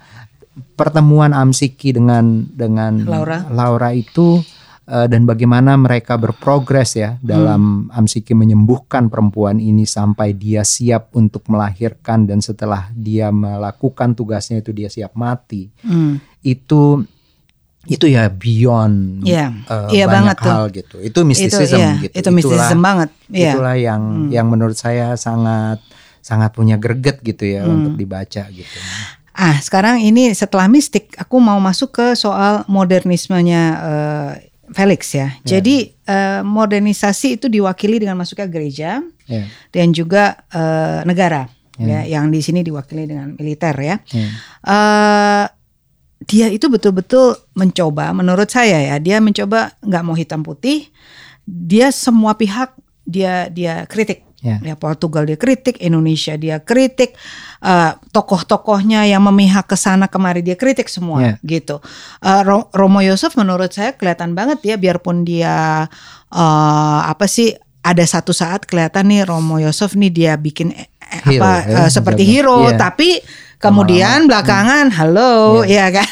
pertemuan Amsiki dengan dengan Laura. Laura itu eh, dan bagaimana mereka berprogres ya dalam Amsiki menyembuhkan perempuan ini sampai dia siap untuk melahirkan dan setelah dia melakukan tugasnya itu dia siap mati Hmm. itu itu ya beyond Iya. eh, Iya banyak banget tuh. hal gitu itu mistisism iya, gitu Itu mistisism banget. Iya. itulah yang yang menurut saya sangat sangat punya greget gitu ya Hmm. untuk dibaca gitu Ah, sekarang ini setelah mistik, aku mau masuk ke soal modernismenya eh, Felix ya. Jadi eh, modernisasi itu diwakili dengan masuknya gereja ya dan juga eh, negara ya, yang di sini diwakili dengan militer ya. ya. eh dia itu betul-betul mencoba, menurut saya ya, dia mencoba nggak mau hitam putih. Dia semua pihak dia dia kritik. Ya. Ya Portugal dia kritik, Indonesia dia kritik, eh, tokoh-tokohnya yang memihak ke sana kemari dia kritik semua Ya. gitu. Ro- Romo Yosef menurut saya kelihatan banget ya, biarpun dia eh, apa sih ada satu saat kelihatan nih Romo Yosef nih dia bikin eh, Hero, apa ya, eh, seperti jaga. hero, Iya. tapi kemudian belakangan halo ya kan,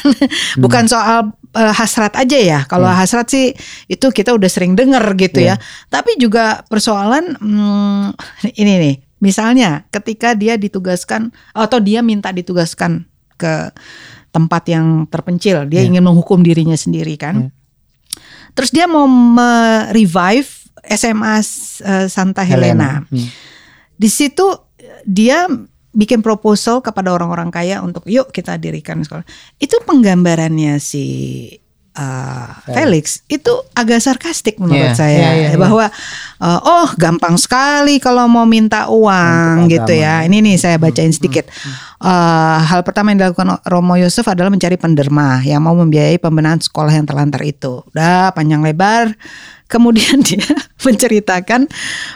bukan soal eh, hasrat aja ya. Kalau hasrat sih itu kita udah sering dengar gitu ya. Tapi juga persoalan hmm, ini nih, misalnya ketika dia ditugaskan atau dia minta ditugaskan ke tempat yang terpencil, dia ingin menghukum dirinya sendiri kan. Terus dia mau me-revive SMA eh, Santa Helena. Hmm. Di situ dia bikin proposal kepada orang-orang kaya untuk yuk kita dirikan sekolah. Itu penggambarannya si uh, Felix itu agak sarkastik menurut Iya, saya iya, iya, iya. bahwa uh, oh gampang sekali kalau mau minta uang Untuk gitu ya. agama. Ini nih saya bacain sedikit. Uh, hal pertama yang dilakukan Romo Yosef adalah mencari penderma yang mau membiayai pembenahan sekolah yang terlantar itu. Udah panjang lebar. Kemudian dia menceritakan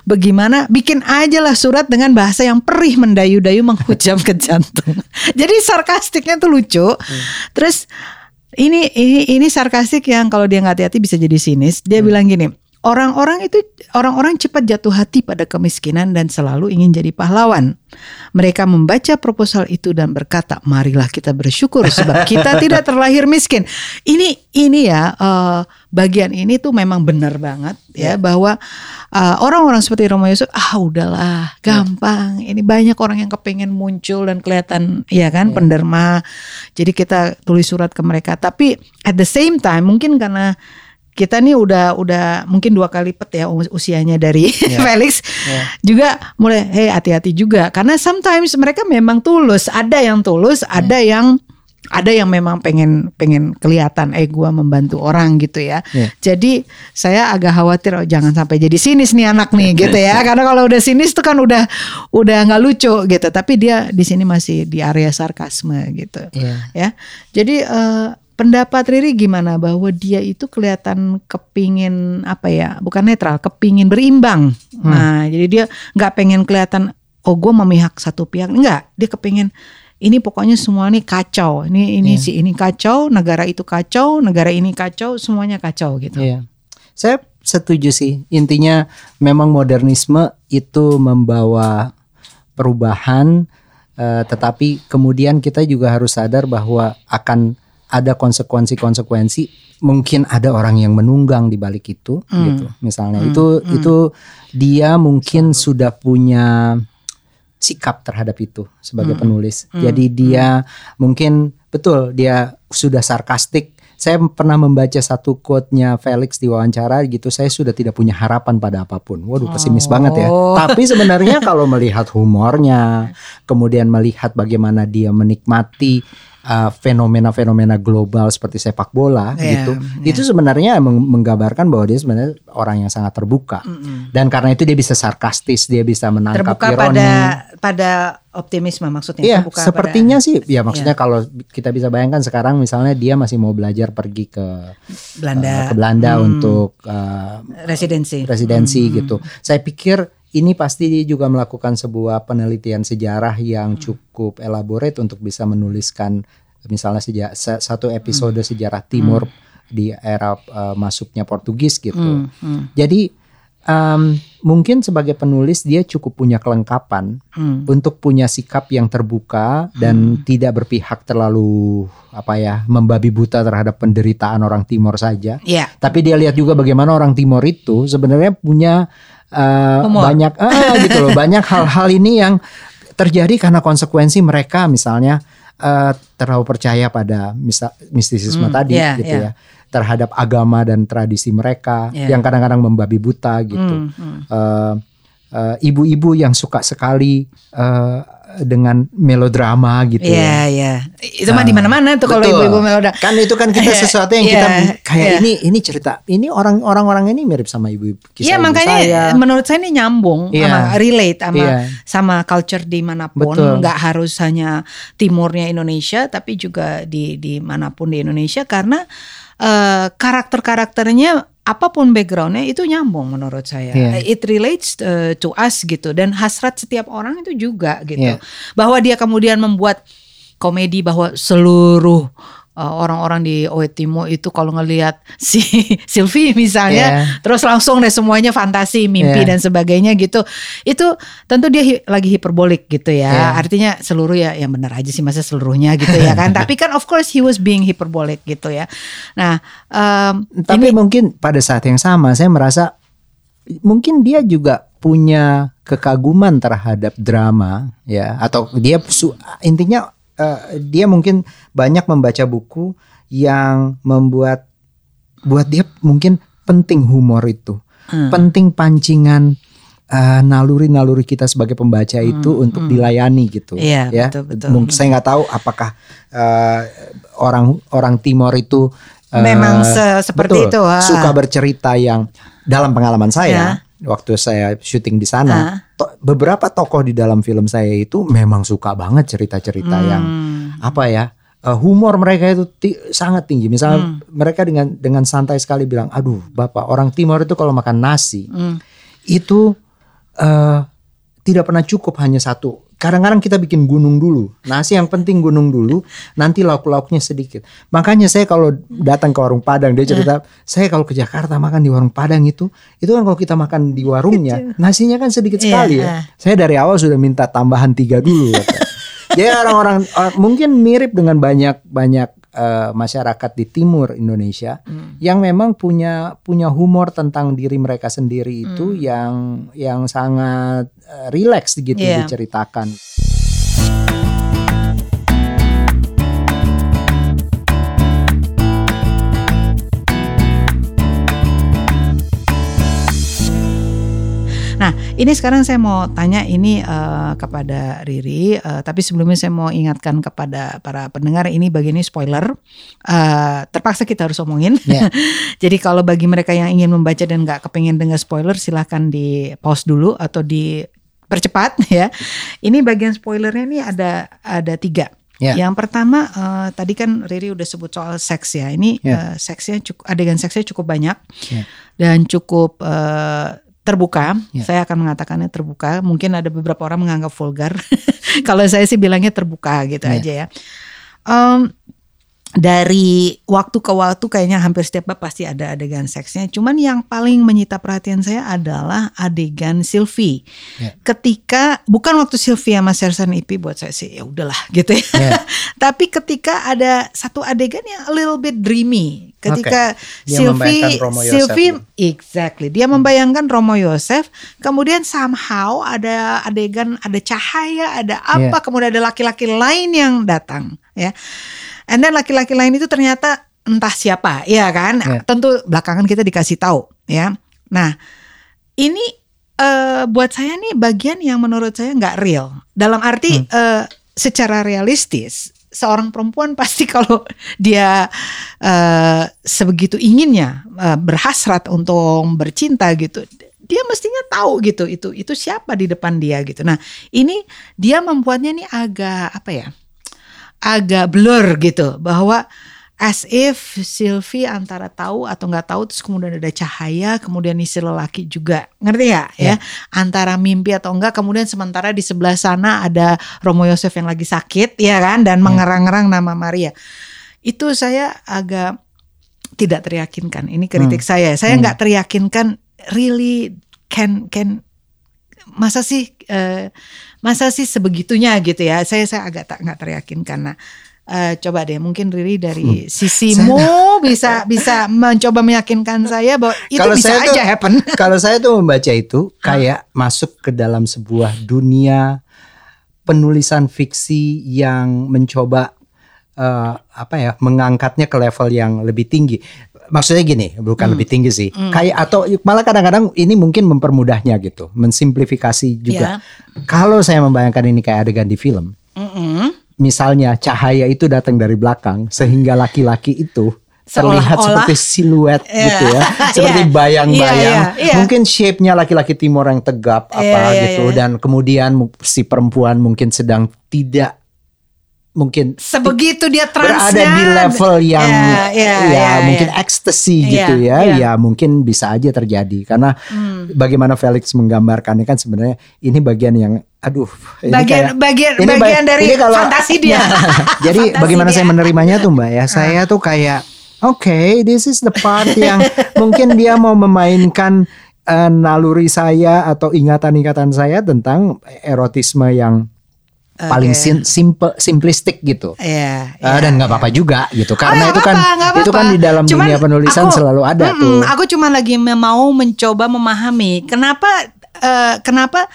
bagaimana bikin aja lah surat dengan bahasa yang perih mendayu-dayu menghujam ke jantung. Jadi sarkastiknya tuh lucu. Terus ini ini ini sarkastik yang kalau dia nggak hati-hati bisa jadi sinis. Dia bilang gini, orang-orang itu orang-orang cepat jatuh hati pada kemiskinan dan selalu ingin jadi pahlawan. Mereka membaca proposal itu dan berkata, marilah kita bersyukur sebab kita tidak terlahir miskin. Ini ini ya eh, bagian ini tuh memang benar banget ya bahwa eh, orang-orang seperti Romo Yusuf, ah udahlah gampang. Ini banyak orang yang kepengen muncul dan kelihatan ya kan penderma. Jadi kita tulis surat ke mereka. Tapi at the same time mungkin karena kita nih udah udah mungkin dua kali lipat ya us- usianya dari Felix. Juga mulai hey hati-hati juga. Karena sometimes mereka memang tulus. Ada yang tulus ada yang ada yang memang pengen pengen kelihatan eh gua membantu orang gitu ya. Iya. jadi saya agak khawatir oh, jangan sampai jadi sinis nih anak nih gitu ya. Karena kalau udah sinis tuh kan udah udah nggak lucu gitu. Tapi dia di sini masih di area sarkasme gitu. Iya. ya. Jadi eh, pendapat Riri gimana bahwa dia itu kelihatan kepingin apa ya, bukan netral, kepingin berimbang. Nah, jadi dia nggak pengen kelihatan oh gue memihak satu pihak, enggak, dia kepingin ini pokoknya semua ini kacau, ini ini si ini kacau, negara itu kacau, negara ini kacau, semuanya kacau gitu. Iya. Saya setuju sih. Intinya memang modernisme itu membawa perubahan eh, tetapi kemudian kita juga harus sadar bahwa akan ada konsekuensi-konsekuensi mungkin ada orang yang menunggang di balik itu gitu misalnya itu itu dia mungkin sudah punya sikap terhadap itu sebagai penulis. Jadi dia mungkin betul dia sudah sarkastik. Saya pernah membaca satu quote-nya Felix di wawancara gitu. Saya sudah tidak punya harapan pada apa pun. Waduh, pesimis banget ya. Oh. Tapi sebenarnya kalau melihat humornya, kemudian melihat bagaimana dia menikmati uh, fenomena-fenomena global seperti sepak bola Iya, gitu iya. itu sebenarnya meng- menggambarkan bahwa dia sebenarnya orang yang sangat terbuka. Dan karena itu dia bisa sarkastis dia bisa menangkap terbuka ironi. pada pada optimisme maksudnya Iya, terbuka sepertinya pada sih. Ya maksudnya kalau kita bisa bayangkan sekarang misalnya dia masih mau belajar pergi ke Belanda. uh, ke Belanda Hmm. untuk uh, residensi. presidensi gitu. Saya pikir ini pasti dia juga melakukan sebuah penelitian sejarah yang cukup elaborate untuk bisa menuliskan misalnya seja- sa- satu episode sejarah Timur di era uh, masuknya Portugis gitu. Hmm, hmm, Jadi um, mungkin sebagai penulis dia cukup punya kelengkapan hmm. untuk punya sikap yang terbuka dan tidak berpihak terlalu apa ya membabi buta terhadap penderitaan orang Timor saja. Iya. Tapi dia lihat juga bagaimana orang Timor itu sebenarnya punya uh, Humor. banyak ah, gitu loh banyak hal-hal ini yang terjadi karena konsekuensi mereka misalnya uh, terlalu percaya pada mistisisme Hmm, tadi iya, gitu iya. ya terhadap agama dan tradisi mereka Iya. yang kadang-kadang membabi buta gitu. Hmm, hmm. Eh, eh, ibu-ibu yang suka sekali eh, dengan melodrama gitu Iya, ya. iya. Itu mah Ah, di mana-mana tuh kalau ibu-ibu meloda. Kan itu kan kita sesuatu yang kita iya, kayak iya. ini ini cerita ini orang orang-orang ini mirip sama ibu kisah Iya ibu makanya saya. menurut saya ini nyambung Iya. sama relate sama sama culture di mana pun Betul. nggak harus hanya timurnya Indonesia tapi juga di di mana pun di Indonesia karena eh, karakter-karakternya apa pun backgroundnya itu nyambung menurut saya Iya. it relates eh, to us gitu dan hasrat setiap orang itu juga gitu Iya. bahwa dia kemudian membuat komedi bahwa seluruh uh, orang-orang di Oe Timo itu kalau ngelihat si Sylvie misalnya Iya. terus langsung deh semuanya fantasi mimpi Iya. dan sebagainya gitu itu tentu dia hi- lagi hiperbolik gitu ya Iya. artinya seluruh ya yang benar aja sih masa seluruhnya gitu ya kan tapi kan of course he was being hyperbolic gitu ya nah em, Tapi ini mungkin pada saat yang sama saya merasa mungkin dia juga punya kekaguman terhadap drama ya atau dia intinya eh, dia mungkin banyak membaca buku yang membuat buat dia mungkin penting humor itu Hmm. penting pancingan eh, naluri-naluri kita sebagai pembaca itu untuk dilayani gitu Hmm, Iya, ya betul, betul. mungkin saya nggak tahu apakah eh, orang orang Timor itu eh, Memang se- seperti betul, itu, ah. suka bercerita yang dalam pengalaman saya Ya. waktu saya syuting di sana Ah. Beberapa tokoh di dalam film saya itu memang suka banget cerita-cerita yang Hmm. apa ya eh, humor mereka itu ti- sangat tinggi misalnya mereka dengan dengan santai sekali bilang aduh bapak orang Timor itu kalau makan nasi Hmm. itu eh, tidak pernah cukup hanya satu kadang-kadang kita bikin gunung dulu nasi yang penting gunung dulu nanti lauk-lauknya sedikit makanya saya kalau datang ke warung Padang dia cerita saya kalau ke Jakarta makan di warung Padang itu itu kan kalau kita makan di warungnya nasinya kan sedikit Iya, sekali ah. ya saya dari awal sudah minta tambahan tiga dulu kata. Jadi orang-orang eh, mungkin mirip dengan banyak banyak eh, masyarakat di timur Indonesia yang memang punya punya humor tentang diri mereka sendiri itu yang yang sangat eh, rileks gitu Iya. diceritakan. Nah, ini sekarang saya mau tanya ini eh, kepada Riri, eh, tapi sebelumnya saya mau ingatkan kepada para pendengar ini bagian ini spoiler. Eh, terpaksa kita harus omongin. Ya. Jadi kalau bagi mereka yang ingin membaca dan nggak kepengen dengar spoiler, silahkan di pause dulu atau di percepat ya. Ini bagian spoilernya nih ada ada tiga. Ya. Yang pertama eh, tadi kan Riri udah sebut soal seks ya. Ini Ya. eh, seksnya cukup adegan seksnya cukup banyak Ya. dan cukup eh, terbuka. Ya. Saya akan mengatakannya terbuka. Mungkin ada beberapa orang menganggap vulgar. Kalau saya sih bilangnya terbuka gitu Ya. aja ya. Em, dari waktu ke waktu kayaknya hampir setiap bab pasti ada adegan seksnya. Cuman yang paling menyita perhatian saya adalah adegan Sylvie. Ya. Ketika bukan waktu Sylvie sama Sersan Ipi buat saya sih ya udahlah gitu ya. Ya. Tapi ketika ada satu adegan yang a little bit dreamy. Ketika Dia Sylvie Yosef Sylvie gitu. exactly dia membayangkan Romo Yosef, kemudian somehow ada adegan ada cahaya, ada apa, Ya. kemudian ada laki-laki lain yang datang ya. And then laki-laki lain itu ternyata entah siapa, ya kan? Ya. Tentu belakangan kita dikasih tahu, ya. Nah, ini eh, buat saya nih bagian yang menurut saya nggak real. Dalam arti Hmm. eh, secara realistis seorang perempuan pasti kalau dia uh, sebegitu inginnya uh, berhasrat untuk bercinta gitu dia mestinya tahu gitu itu itu siapa di depan dia gitu nah ini dia membuatnya ini agak apa ya agak blur gitu bahwa as if Sylvie antara tahu atau nggak tahu terus kemudian ada cahaya kemudian si lelaki juga ngerti ya yeah. ya antara mimpi atau enggak kemudian sementara di sebelah sana ada Romo Yosef yang lagi sakit ya kan dan yeah. mengerang-erang nama Maria itu saya agak tidak teryakinkan ini kritik hmm. saya saya nggak hmm. teryakinkan really can can masa sih uh, masa sih sebegitunya gitu ya saya saya agak tak nggak teryakinkan nah Uh, coba deh mungkin Riri dari hmm. sisimu bisa bisa mencoba meyakinkan saya bahwa itu kalau bisa saya aja tuh, happen. Kalau saya tuh membaca itu kayak masuk ke dalam sebuah dunia penulisan fiksi yang mencoba uh, apa ya mengangkatnya ke level yang lebih tinggi. Maksudnya gini, bukan hmm. lebih tinggi sih. Hmm. Kayak atau malah kadang-kadang ini mungkin mempermudahnya gitu, mensimplifikasi juga. Yeah. Kalau saya membayangkan ini kayak adegan di film. Mm -hmm misalnya cahaya itu datang dari belakang sehingga laki-laki itu terlihat seperti siluet yeah. gitu ya, seperti iya. bayang-bayang. Yeah, yeah, yeah. Mungkin shape-nya laki-laki timur yang tegap apa yeah, yeah, gitu yeah. dan kemudian si perempuan mungkin sedang tidak mungkin sebegitu dia transnya berada di level yang yeah, yeah, ya yeah, mungkin yeah. ekstasi yeah, gitu ya yeah. ya mungkin bisa aja terjadi karena hmm. bagaimana Felix menggambarkannya kan sebenarnya ini bagian yang aduh ini bagian kayak, bagian ini bagian dari ini kalau, fantasi dia jadi fantasi bagaimana dia. saya menerimanya tuh mbak ya saya tuh kayak oke okay, this is the part yang mungkin dia mau memainkan uh, naluri saya atau ingatan-ingatan saya tentang erotisme yang okay. paling sim simple simplistik gitu. Iya. Yeah, uh, dan nggak apa-apa juga gitu. Karena oh, itu kan apa, itu kan di dalam cuman dunia penulisan aku, selalu ada mm, tuh. Aku cuma lagi mau mencoba memahami kenapa uh, kenapa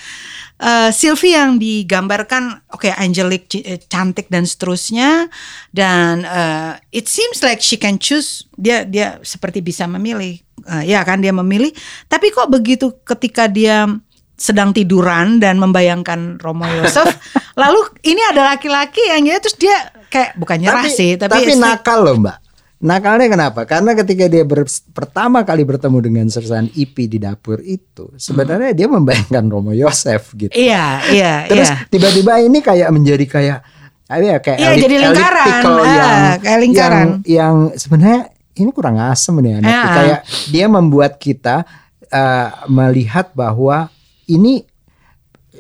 uh, Sylvie yang digambarkan oke okay, angelic eh, cantik dan seterusnya dan uh, it seems like she can choose dia dia seperti bisa memilih uh, ya kan dia memilih tapi kok begitu ketika dia sedang tiduran dan membayangkan Romo Yosef. lalu ini ada laki-laki yang ya terus dia kayak bukan nyerah tapi, sih, tapi tapi nakal loh mbak. Nakalnya kenapa? Karena ketika dia ber, pertama kali bertemu dengan Sersan Ipi di dapur itu, sebenarnya hmm. dia membayangkan Romo Yosef gitu. Iya, iya. Terus iya. tiba-tiba ini kayak menjadi kayak ya kayak iya, elit, jadi lingkaran, ah, yang, kayak lingkaran. Yang, yang sebenarnya ini kurang asem nih anak. Ya. Kayak dia membuat kita uh, melihat bahwa ini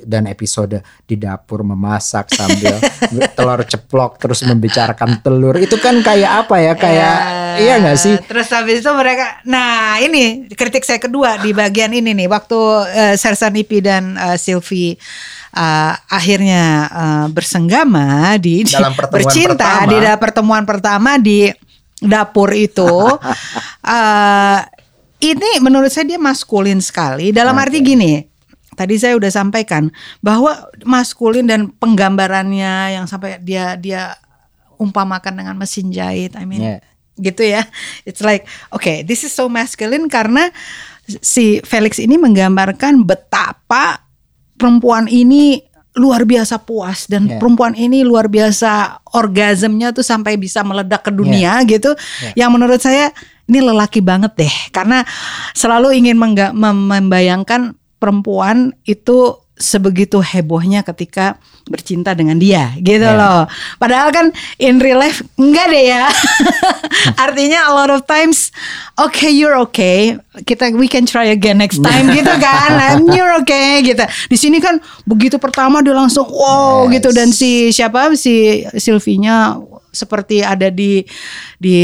dan episode di dapur memasak sambil telur ceplok terus membicarakan telur. Itu kan kayak apa ya? Kayak uh, iya nggak sih? Terus habis itu mereka nah ini kritik saya kedua di bagian ini nih waktu uh, Sersan Ipi dan uh, Sylvie uh, akhirnya uh, bersenggama di, di bercinta pertama. di pertemuan pertama di dapur itu uh, ini menurut saya dia maskulin sekali. Dalam okay. arti gini tadi saya udah sampaikan bahwa maskulin dan penggambarannya yang sampai dia dia umpamakan dengan mesin jahit, I mean yeah. gitu ya. It's like okay, this is so masculine karena si Felix ini menggambarkan betapa perempuan ini luar biasa puas dan yeah. perempuan ini luar biasa orgasmnya tuh sampai bisa meledak ke dunia yeah. gitu. Yeah. Yang menurut saya ini lelaki banget deh karena selalu ingin membayangkan perempuan itu sebegitu hebohnya ketika bercinta dengan dia gitu yeah. loh. Padahal kan in real life enggak deh ya. Artinya a lot of times okay you're okay. Kita we can try again next time gitu kan. And you're okay gitu. Di sini kan begitu pertama dia langsung wow yes. gitu dan si siapa si Sylvie-nya seperti ada di di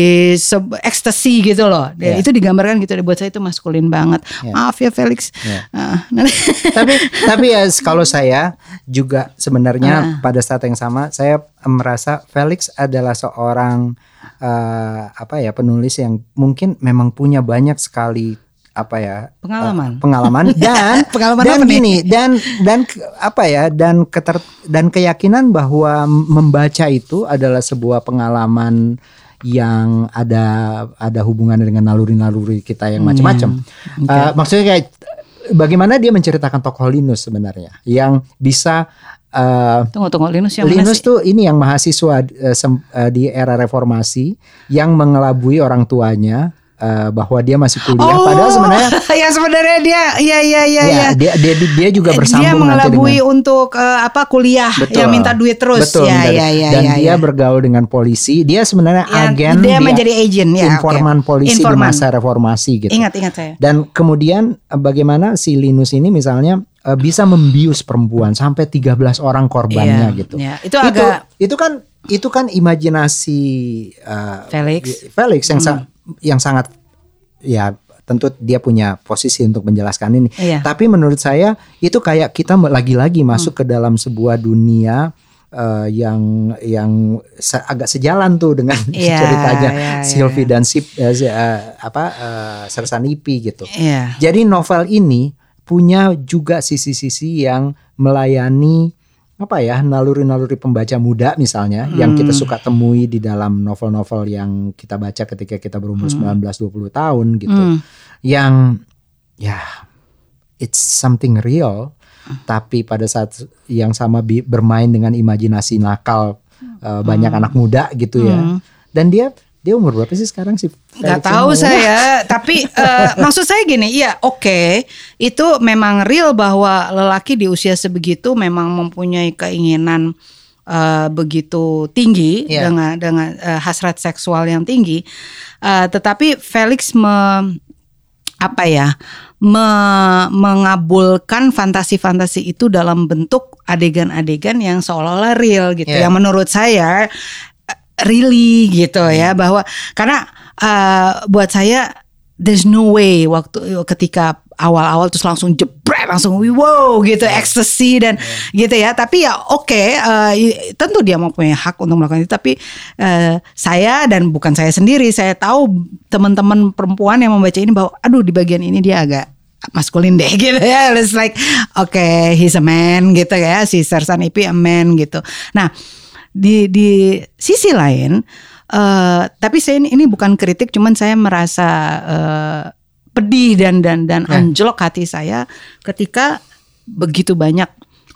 ekstasi gitu loh. Yeah. Itu digambarkan gitu buat saya itu maskulin banget. Yeah. Maaf ya Felix. Yeah. Uh, tapi tapi ya kalau saya juga sebenarnya uh. pada saat yang sama saya merasa Felix adalah seorang uh, apa ya penulis yang mungkin memang punya banyak sekali apa ya pengalaman uh, pengalaman dan pengalaman dan gini dan dan apa ya dan keter dan keyakinan bahwa membaca itu adalah sebuah pengalaman yang ada ada hubungannya dengan naluri-naluri kita yang macam-macam. Hmm, okay. uh, maksudnya kayak bagaimana dia menceritakan tokoh Linus sebenarnya yang bisa uh, Tunggu tunggu Linus yang Linus mana tuh ini yang mahasiswa uh, sem- uh, di era reformasi yang mengelabui orang tuanya uh, bahwa dia masih kuliah Oh, padahal sebenarnya ya sebenarnya dia iya iya iya ya, ya. dia, dia dia juga bersambung dia mengelabui dengan untuk eh, apa kuliah Betul. yang minta duit terus Betul, ya ya ya dan ya, dia ya. bergaul dengan polisi. Dia sebenarnya Ya, agen dia menjadi agent ya informan polisi Informan. di masa reformasi gitu. ingat ingat saya Dan kemudian eh, bagaimana si Linus ini misalnya eh, bisa membius perempuan sampai 13 orang korbannya Iya, gitu. iya. Itu agak- itu kan itu kan imajinasi eh, Felix. Felix yang Hmm. Yang sangat ya tentu dia punya posisi untuk menjelaskan ini. Iya. Tapi menurut saya itu kayak kita lagi-lagi masuk Hmm. ke dalam sebuah dunia eh, yang yang se- agak sejalan tuh dengan Iya, ceritanya iya, Sylvie iya. dan Sip si- eh, apa eh, Sersan Ipi gitu. iya Jadi novel ini punya juga sisi-sisi yang melayani apa ya naluri-naluri pembaca muda misalnya yang kita suka temui di dalam novel-novel yang kita baca ketika kita berumur 19-20 tahun gitu. Hmm. Yang ya it's something real tapi pada saat yang sama bermain dengan imajinasi nakal uh, banyak anak muda gitu ya. Hmm. Dan dia dia umur berapa sih sekarang sih? Gak tahu saya, tapi eh, maksud saya gini, iya oke, itu memang real bahwa lelaki di usia sebegitu memang mempunyai keinginan eh, begitu tinggi Iya. dengan dengan eh, hasrat seksual yang tinggi, Eh, tetapi Felix me, apa ya, me- mengabulkan fantasi-fantasi itu dalam bentuk adegan-adegan yang seolah-olah real gitu, Iya. yang menurut saya really gitu ya bahwa karena uh, buat saya there's no way waktu ketika awal-awal terus langsung jebret langsung wow gitu ecstasy dan gitu ya. Tapi ya oke uh, i- tentu dia mempunyai hak untuk melakukan itu. Tapi uh, saya dan bukan saya sendiri saya tahu teman-teman perempuan yang membaca ini bahwa aduh di bagian ini dia agak maskulin deh gitu ya. It's like oke he's a man gitu ya si Sersan Ipi a man gitu. Nah di di sisi lain eh tapi saya ini, ini bukan kritik cuman saya merasa eh, pedih dan dan dan Ya. anjlok hati saya ketika begitu banyak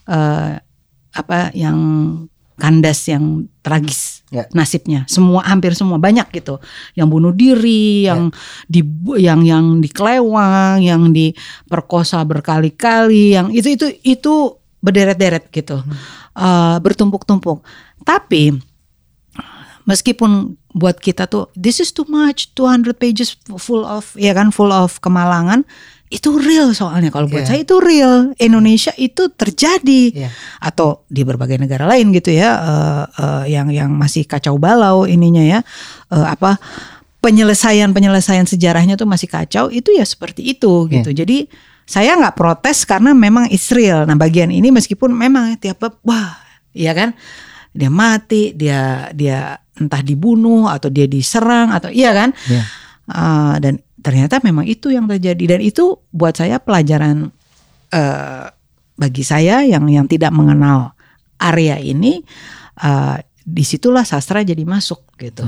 eh, apa yang kandas yang tragis Ya. nasibnya semua hampir semua banyak gitu yang bunuh diri yang di yang yang dikelewang yang diperkosa berkali-kali yang itu itu itu berderet-deret gitu. Eh, bertumpuk-tumpuk. Tapi meskipun buat kita tuh this is too much 200 pages full of ya kan full of kemalangan itu real soalnya. Kalau buat Iya. saya itu real. Indonesia itu terjadi. Iya. atau di berbagai negara lain gitu ya eh, eh, yang yang masih kacau balau ininya ya Eh, apa penyelesaian penyelesaian sejarahnya tuh masih kacau itu ya seperti itu gitu. Jadi saya nggak protes karena memang Israel. Nah bagian ini meskipun memang tiap bab wah ya kan? Dia mati dia dia entah dibunuh atau dia diserang atau iya kan? Iya. Uh, dan ternyata memang itu yang terjadi. Dan itu buat saya pelajaran eh, bagi saya yang yang tidak mengenal area ini eh, di situlah sastra jadi masuk gitu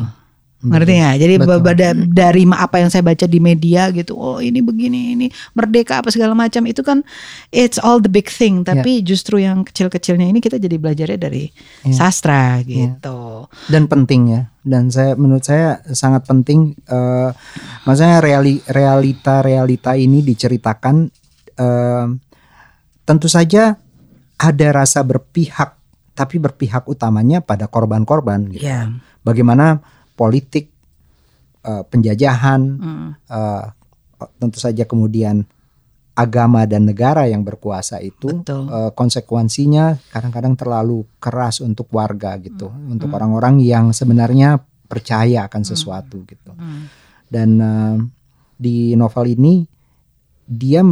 ngerti nggak? Jadi Betul. ba- dari apa yang saya baca di media gitu oh ini begini ini merdeka apa segala macam itu kan it's all the big thing. Tapi justru yang kecil-kecilnya ini kita jadi belajarnya dari sastra gitu. Dan penting ya. Dan saya menurut saya sangat penting eh maksudnya reali, realita realita ini diceritakan eh, tentu saja ada rasa berpihak tapi berpihak utamanya pada korban-korban gitu. ya. Bagaimana politik eh, penjajahan Hmm. eh, tentu saja kemudian agama dan negara yang berkuasa itu Betul. eh, konsekuensinya kadang-kadang terlalu keras untuk warga gitu Hmm. untuk orang-orang yang sebenarnya percaya akan sesuatu gitu Hmm. dan eh, di novel ini dia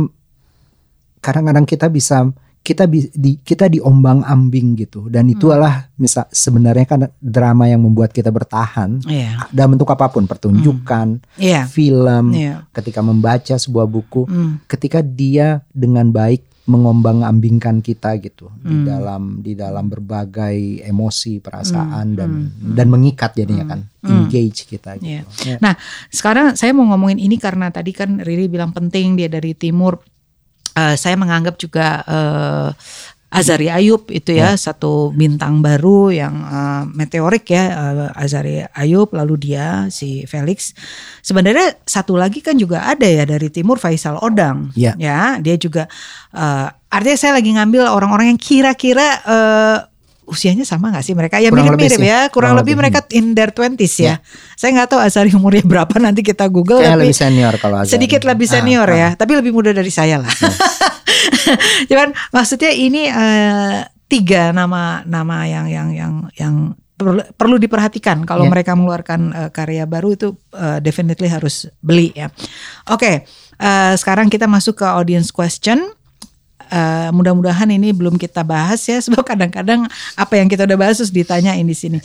kadang-kadang kita bisa kita di, kita diombang ambing gitu dan Hmm. itulah misal sebenarnya kan drama yang membuat kita bertahan Iya. dalam bentuk apa pun pertunjukan Iya. film Iya. ketika membaca sebuah buku Hmm. ketika dia dengan baik mengombang ambingkan kita gitu di Hmm. dalam di dalam berbagai emosi perasaan Hmm, dan hmm, dan mengikat jadinya kan Hmm. engage kita gitu Iya. Ya. Nah, sekarang saya mau ngomongin ini karena tadi kan Riri bilang penting dia dari timur. Eh, saya menganggap juga eh, Azari Ayub itu ya, satu bintang baru yang uh, meteorik ya uh, Azari Ayub lalu dia si Felix. Sebenarnya satu lagi kan juga ada ya dari timur Faisal Odang. Ya. ya dia juga uh, artinya saya lagi ngambil orang-orang yang kira-kira uh, usianya sama gak sih mereka ya mirip-mirip ya kurang, Kurang lebih, lebih, mereka in their twenties ya. saya nggak tahu Azari umurnya berapa nanti kita google lebih senior kalau Azari. sedikit lebih Ah, senior ah. ya, tapi lebih muda dari saya lah. Cuman maksudnya ini eh, tiga nama nama yang yang yang yang perlu, perlu diperhatikan kalau Ya. mereka mengeluarkan eh, karya baru itu eh, definitely harus beli ya. Oke, eh, sekarang kita masuk ke audience question. Eh, mudah-mudahan ini belum kita bahas ya sebab kadang-kadang apa yang kita udah bahas terus ditanyain di sini.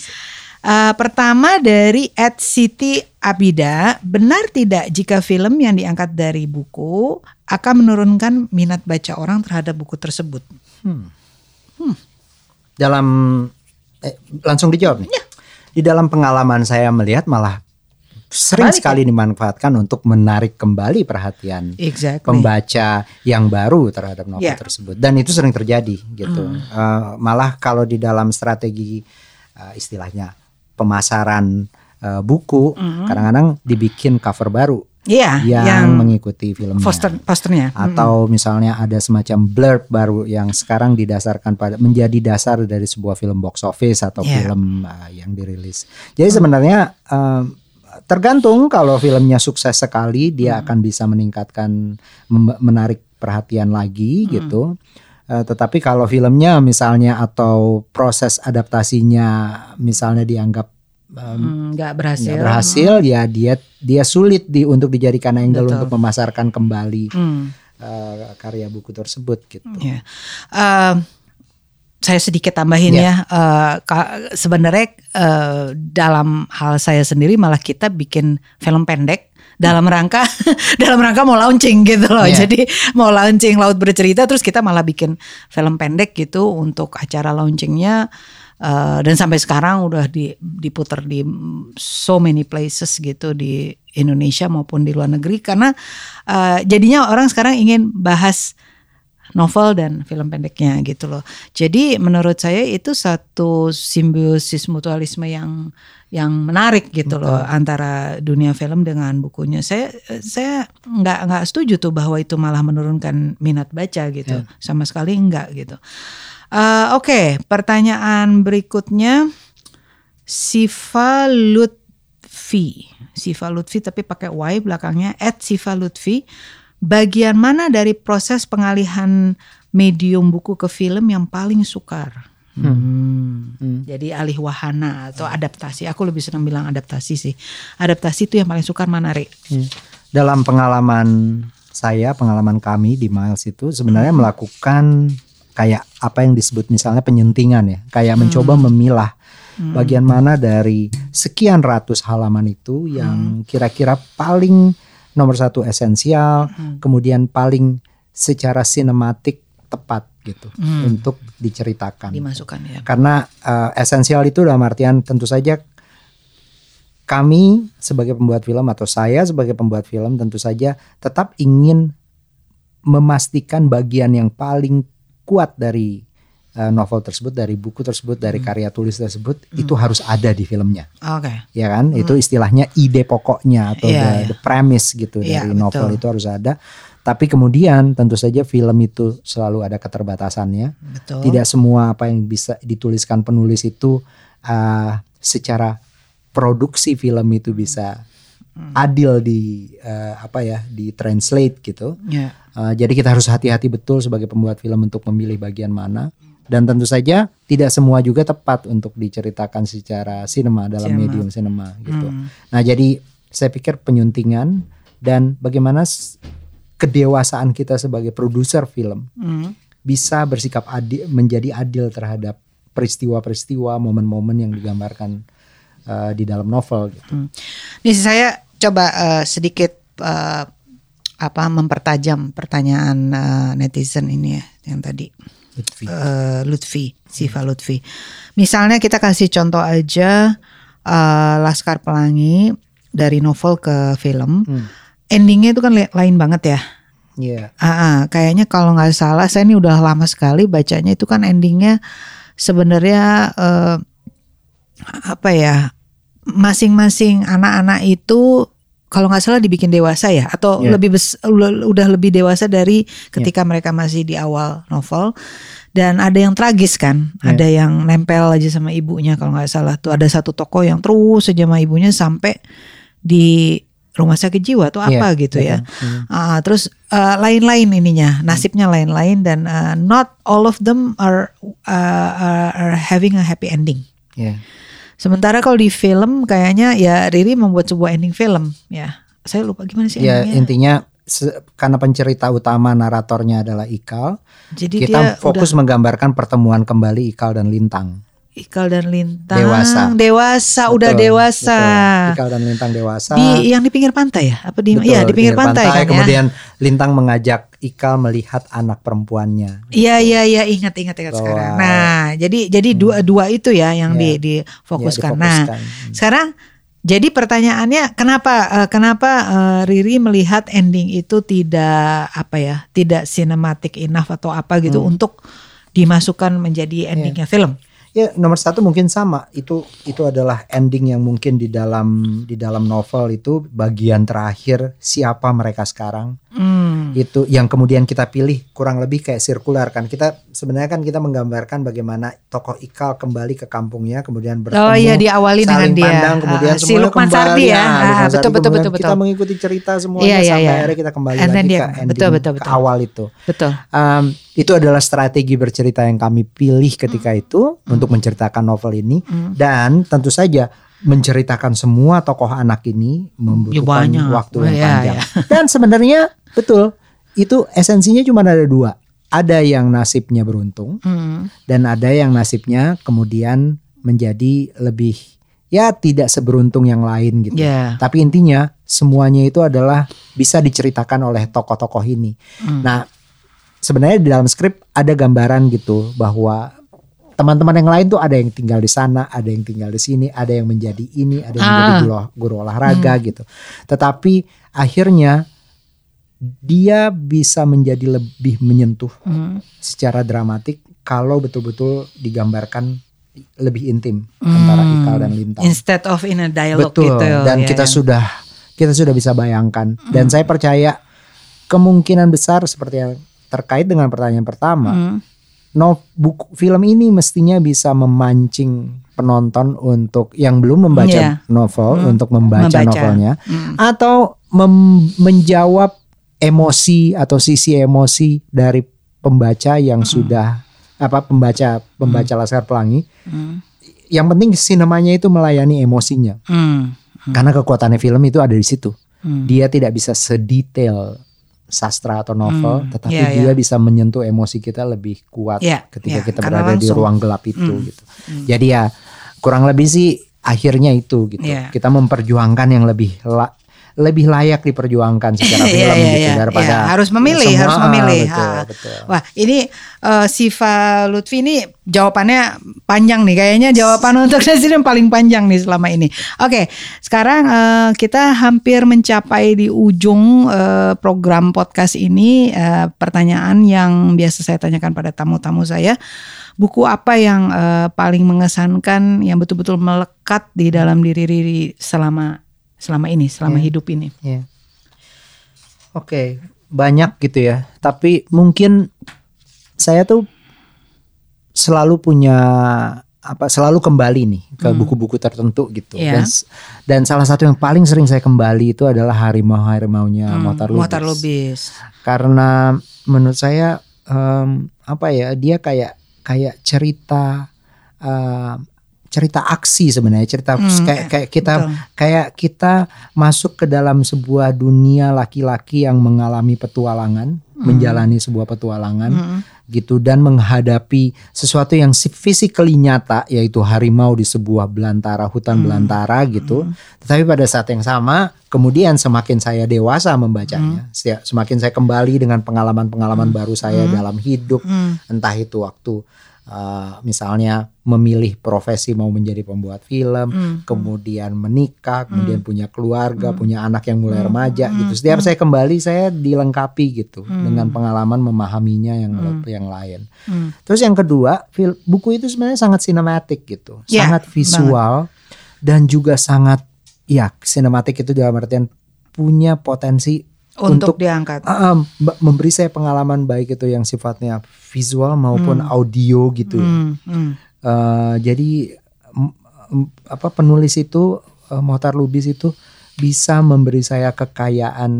Eh, pertama dari Ed Siti Abida, benar tidak jika film yang diangkat dari buku akan menurunkan minat baca orang terhadap buku tersebut? dalam eh, langsung dijawab nih. Ya. Di dalam pengalaman saya melihat malah sering Kebalik ya? sekali dimanfaatkan untuk menarik kembali perhatian Exactly. pembaca yang baru terhadap novel Ya. tersebut dan itu sering terjadi gitu. Hmm. Eh, malah kalau di dalam strategi eh, istilahnya pemasaran eh, buku kadang-kadang dibikin cover baru Hmm. Iya, yang, yang mengikuti filmnya poster posternya. atau misalnya ada semacam blurb baru yang sekarang didasarkan pada menjadi dasar dari sebuah film box office atau Yeah. film uh, yang dirilis. Jadi sebenarnya um, tergantung kalau filmnya sukses sekali dia akan bisa meningkatkan menarik perhatian lagi gitu. Uh, tetapi kalau filmnya misalnya atau proses adaptasinya misalnya dianggap um, Hmm, nggak berhasil. nggak berhasil ya dia dia sulit di untuk dijadikan angle Betul. untuk memasarkan kembali Hmm. uh, karya buku tersebut gitu. Ya. Eh, saya sedikit tambahin Ya. ya. Eh, ka- sebenarnya eh, dalam hal saya sendiri malah kita bikin film pendek dalam rangka dalam rangka mau launching gitu loh. Ya. Jadi mau launching laut bercerita terus kita malah bikin film pendek gitu untuk acara launchingnya. Eh, dan sampai sekarang udah di, diputar di so many places gitu di Indonesia maupun di luar negeri karena eh, jadinya orang sekarang ingin bahas novel dan film pendeknya gitu loh. Jadi menurut saya itu satu simbiosis mutualisme yang yang menarik gitu loh antara dunia film dengan bukunya. Saya saya nggak nggak setuju tuh bahwa itu malah menurunkan minat baca gitu. Sama sekali enggak gitu. Eh, Oke, pertanyaan berikutnya Siva Lutfi. Siva Lutfi tapi pakai Y belakangnya at Siva Lutfi. Bagian mana dari proses pengalihan medium buku ke film yang paling sukar? Hmm. Jadi alih wahana atau adaptasi. Aku lebih senang bilang adaptasi sih. Adaptasi itu yang paling sukar mana, Ri? Dalam pengalaman saya, pengalaman kami di Miles itu sebenarnya melakukan kayak apa yang disebut misalnya penyuntingan ya, kayak mencoba memilah bagian mana dari sekian ratus halaman itu yang kira-kira paling nomor satu esensial, kemudian paling secara sinematik tepat gitu untuk diceritakan. Dimasukkan ya. Karena eh, esensial itu dalam artian tentu saja kami sebagai pembuat film atau saya sebagai pembuat film tentu saja tetap ingin memastikan bagian yang paling kuat dari eh, novel tersebut, dari buku tersebut, dari karya tulis tersebut itu harus ada di filmnya, Oke. ya kan? Itu istilahnya ide pokoknya atau Iya, the, iya. the premise gitu Iya, dari novel betul. itu harus ada. Tapi kemudian tentu saja film itu selalu ada keterbatasannya Betul. tidak semua apa yang bisa dituliskan penulis itu uh, secara produksi film itu bisa adil di uh, apa ya di translate gitu. Ya. Uh, jadi kita harus hati-hati betul sebagai pembuat film untuk memilih bagian mana dan tentu saja tidak semua juga tepat untuk diceritakan secara sinema dalam Sinema. medium sinema gitu. Hmm. Nah jadi saya pikir penyuntingan dan bagaimana kedewasaan kita sebagai produser film Hmm. bisa bersikap adil menjadi adil terhadap peristiwa-peristiwa momen-momen yang digambarkan uh, di dalam novel gitu. Hmm. Nih saya coba eh, sedikit eh, apa mempertajam pertanyaan eh, netizen ini ya yang tadi Lutfi. Eh, Lutfi, Siva Lutfi. Misalnya kita kasih contoh aja eh, Laskar Pelangi dari novel ke film. Hmm. Endingnya itu kan lain banget ya. Iya. Ah, ah, kayaknya kalau nggak salah saya ini udah lama sekali bacanya itu kan endingnya sebenarnya eh, apa ya masing-masing anak-anak itu kalau nggak salah dibikin dewasa ya atau Iya. lebih bes- udah lebih dewasa dari ketika mereka masih di awal novel dan ada yang tragis kan Iya. ada yang nempel aja sama ibunya kalau nggak salah tuh ada satu tokoh yang terus saja sama ibunya sampai di rumah sakit jiwa atau Iya, apa gitu ya betul. Hmm. Ah, terus uh, lain-lain ininya, nasibnya lain-lain dan uh, not all of them are, uh, are are having a happy ending. Iya. Sementara kalau di film kayaknya ya Riri membuat sebuah ending film ya. Saya lupa gimana sih Ya endingnya. intinya karena pencerita utama naratornya adalah Ikal, Jadi kita dia fokus menggambarkan pertemuan kembali Ikal dan Lintang. Udah Ikal dan Lintang Dewasa. dewasa udah Betul, dewasa. betul. Ikal dan Lintang dewasa. Di yang di pinggir pantai ya? Apa di Betul, ya di pinggir pantai, kan ya? Kemudian Lintang mengajak Ikal melihat anak perempuannya. Iya iya iya ingat ingat ingat Bahwa- sekarang. Nah, jadi jadi dua dua itu ya yang Ya. di difokuskan. Ya, Nah, difokuskan. sekarang jadi pertanyaannya kenapa eh, kenapa eh, Riri melihat ending itu tidak apa ya, tidak cinematic enough atau apa gitu Hmm. untuk dimasukkan menjadi endingnya film? Ya nomor satu mungkin sama. Itu itu adalah ending yang mungkin di dalam di dalam novel itu bagian terakhir siapa mereka sekarang Hmm. itu yang kemudian kita pilih kurang lebih kayak sirkular kan kita sebenarnya kan kita menggambarkan bagaimana tokoh Ikal kembali ke kampungnya kemudian bertemu Oh iya diawali dengan saling dia. pandang kemudian Ah, si Lukman kembali Sardi ya. Nah, Lukman betul Sardi. betul Kemudian betul kita betul. mengikuti cerita semuanya Iya, iya, sampai iya. akhirnya kita kembali And lagi dia- ke ending betul, betul, ke betul. awal itu Betul. Um, itu adalah strategi bercerita yang kami pilih ketika Hmm. itu untuk menceritakan novel ini dan tentu saja menceritakan semua tokoh anak ini membutuhkan banyak. waktu Oh, yang iya, panjang. iya. Dan sebenarnya betul itu esensinya cuma ada dua. Ada yang nasibnya beruntung Hmm. dan ada yang nasibnya kemudian menjadi lebih ya tidak seberuntung yang lain gitu. Ya. Tapi intinya semuanya itu adalah bisa diceritakan oleh tokoh-tokoh ini. Hmm. Nah, sebenarnya di dalam skrip ada gambaran gitu bahwa teman-teman yang lain tuh ada yang tinggal di sana, ada yang tinggal di sini, ada yang menjadi ini, ada yang menjadi Ah. guru, guru olahraga gitu. Tetapi akhirnya dia bisa menjadi lebih menyentuh Hmm. secara dramatik kalau betul-betul digambarkan lebih intim antara Ikal dan Lintang. Instead of in a dialogue Betul. gitu. Dan ya, kita ya. sudah kita sudah bisa bayangkan. Dan saya percaya kemungkinan besar seperti yang terkait dengan pertanyaan pertama, Hmm. no buku film ini mestinya bisa memancing penonton untuk yang belum membaca Iya. novel untuk membaca, Membaca. novelnya Hmm. atau mem- menjawab emosi atau sisi emosi dari pembaca yang sudah apa pembaca pembaca Laskar Pelangi. Hmm. Yang penting sinemanya itu melayani emosinya. Hmm. Karena kekuatannya film itu ada di situ. Hmm. Dia tidak bisa sedetail sastra atau novel, Hmm, tetapi iya, dia iya. bisa menyentuh emosi kita lebih kuat Iya, ketika iya, kita karena berada di langsung. ruang gelap itu Hmm, gitu. Jadi ya kurang lebih sih akhirnya itu gitu. Iya. Kita memperjuangkan yang lebih la- lebih layak diperjuangkan secara film Iya, iya, gitu iya, daripada iya. harus memilih, semua, harus memilih. Betul, Ah. betul. Wah, ini eh, Siva Lutfi ini jawabannya panjang nih. Kayaknya jawaban untuk saya sini yang paling panjang nih selama ini. Oke, sekarang eh, kita hampir mencapai di ujung eh, program podcast ini. Eh, pertanyaan yang biasa saya tanyakan pada tamu-tamu saya. Buku apa yang eh, paling mengesankan, yang betul-betul melekat di dalam diri Riri selama selama ini, selama Iya. hidup ini? Iya. Oke, banyak gitu ya. Tapi mungkin saya tuh selalu punya apa selalu kembali nih ke buku-buku tertentu gitu. Hmm. Iya. Dan Dan salah satu yang paling sering saya kembali itu adalah harimau-harimaunya Hmm, Motar Lubis. Motor Lubis. Karena menurut saya em, apa ya dia kayak kayak cerita em, cerita aksi sebenarnya cerita Hmm, kayak kayak kita betul. kayak kita masuk ke dalam sebuah dunia laki-laki yang mengalami petualangan, menjalani sebuah petualangan Hmm. gitu dan menghadapi sesuatu yang si- physically nyata yaitu harimau di sebuah belantara hutan Hmm. belantara gitu. Tetapi pada saat yang sama kemudian semakin saya dewasa membacanya, Hmm. semakin saya kembali dengan pengalaman-pengalaman baru saya dalam hidup Hmm. entah itu waktu uh, misalnya memilih profesi mau menjadi pembuat film, Hmm. kemudian menikah, kemudian punya keluarga, punya anak yang mulai Hmm. remaja Hmm. gitu. Setiap Hmm. saya kembali saya dilengkapi gitu Hmm. dengan pengalaman memahaminya yang Hmm. yang lain. Hmm. Terus yang kedua, buku itu sebenarnya sangat sinematik gitu, Ya, sangat visual dan juga sangat ya sinematik itu dalam artian punya potensi Untuk, Untuk- diangkat. ba- memberi saya pengalaman baik itu yang sifatnya visual maupun Hmm. audio gitu. ya. Hmm. Hmm. Eh, jadi apa penulis itu eh, Mohtar Lubis itu bisa memberi saya kekayaan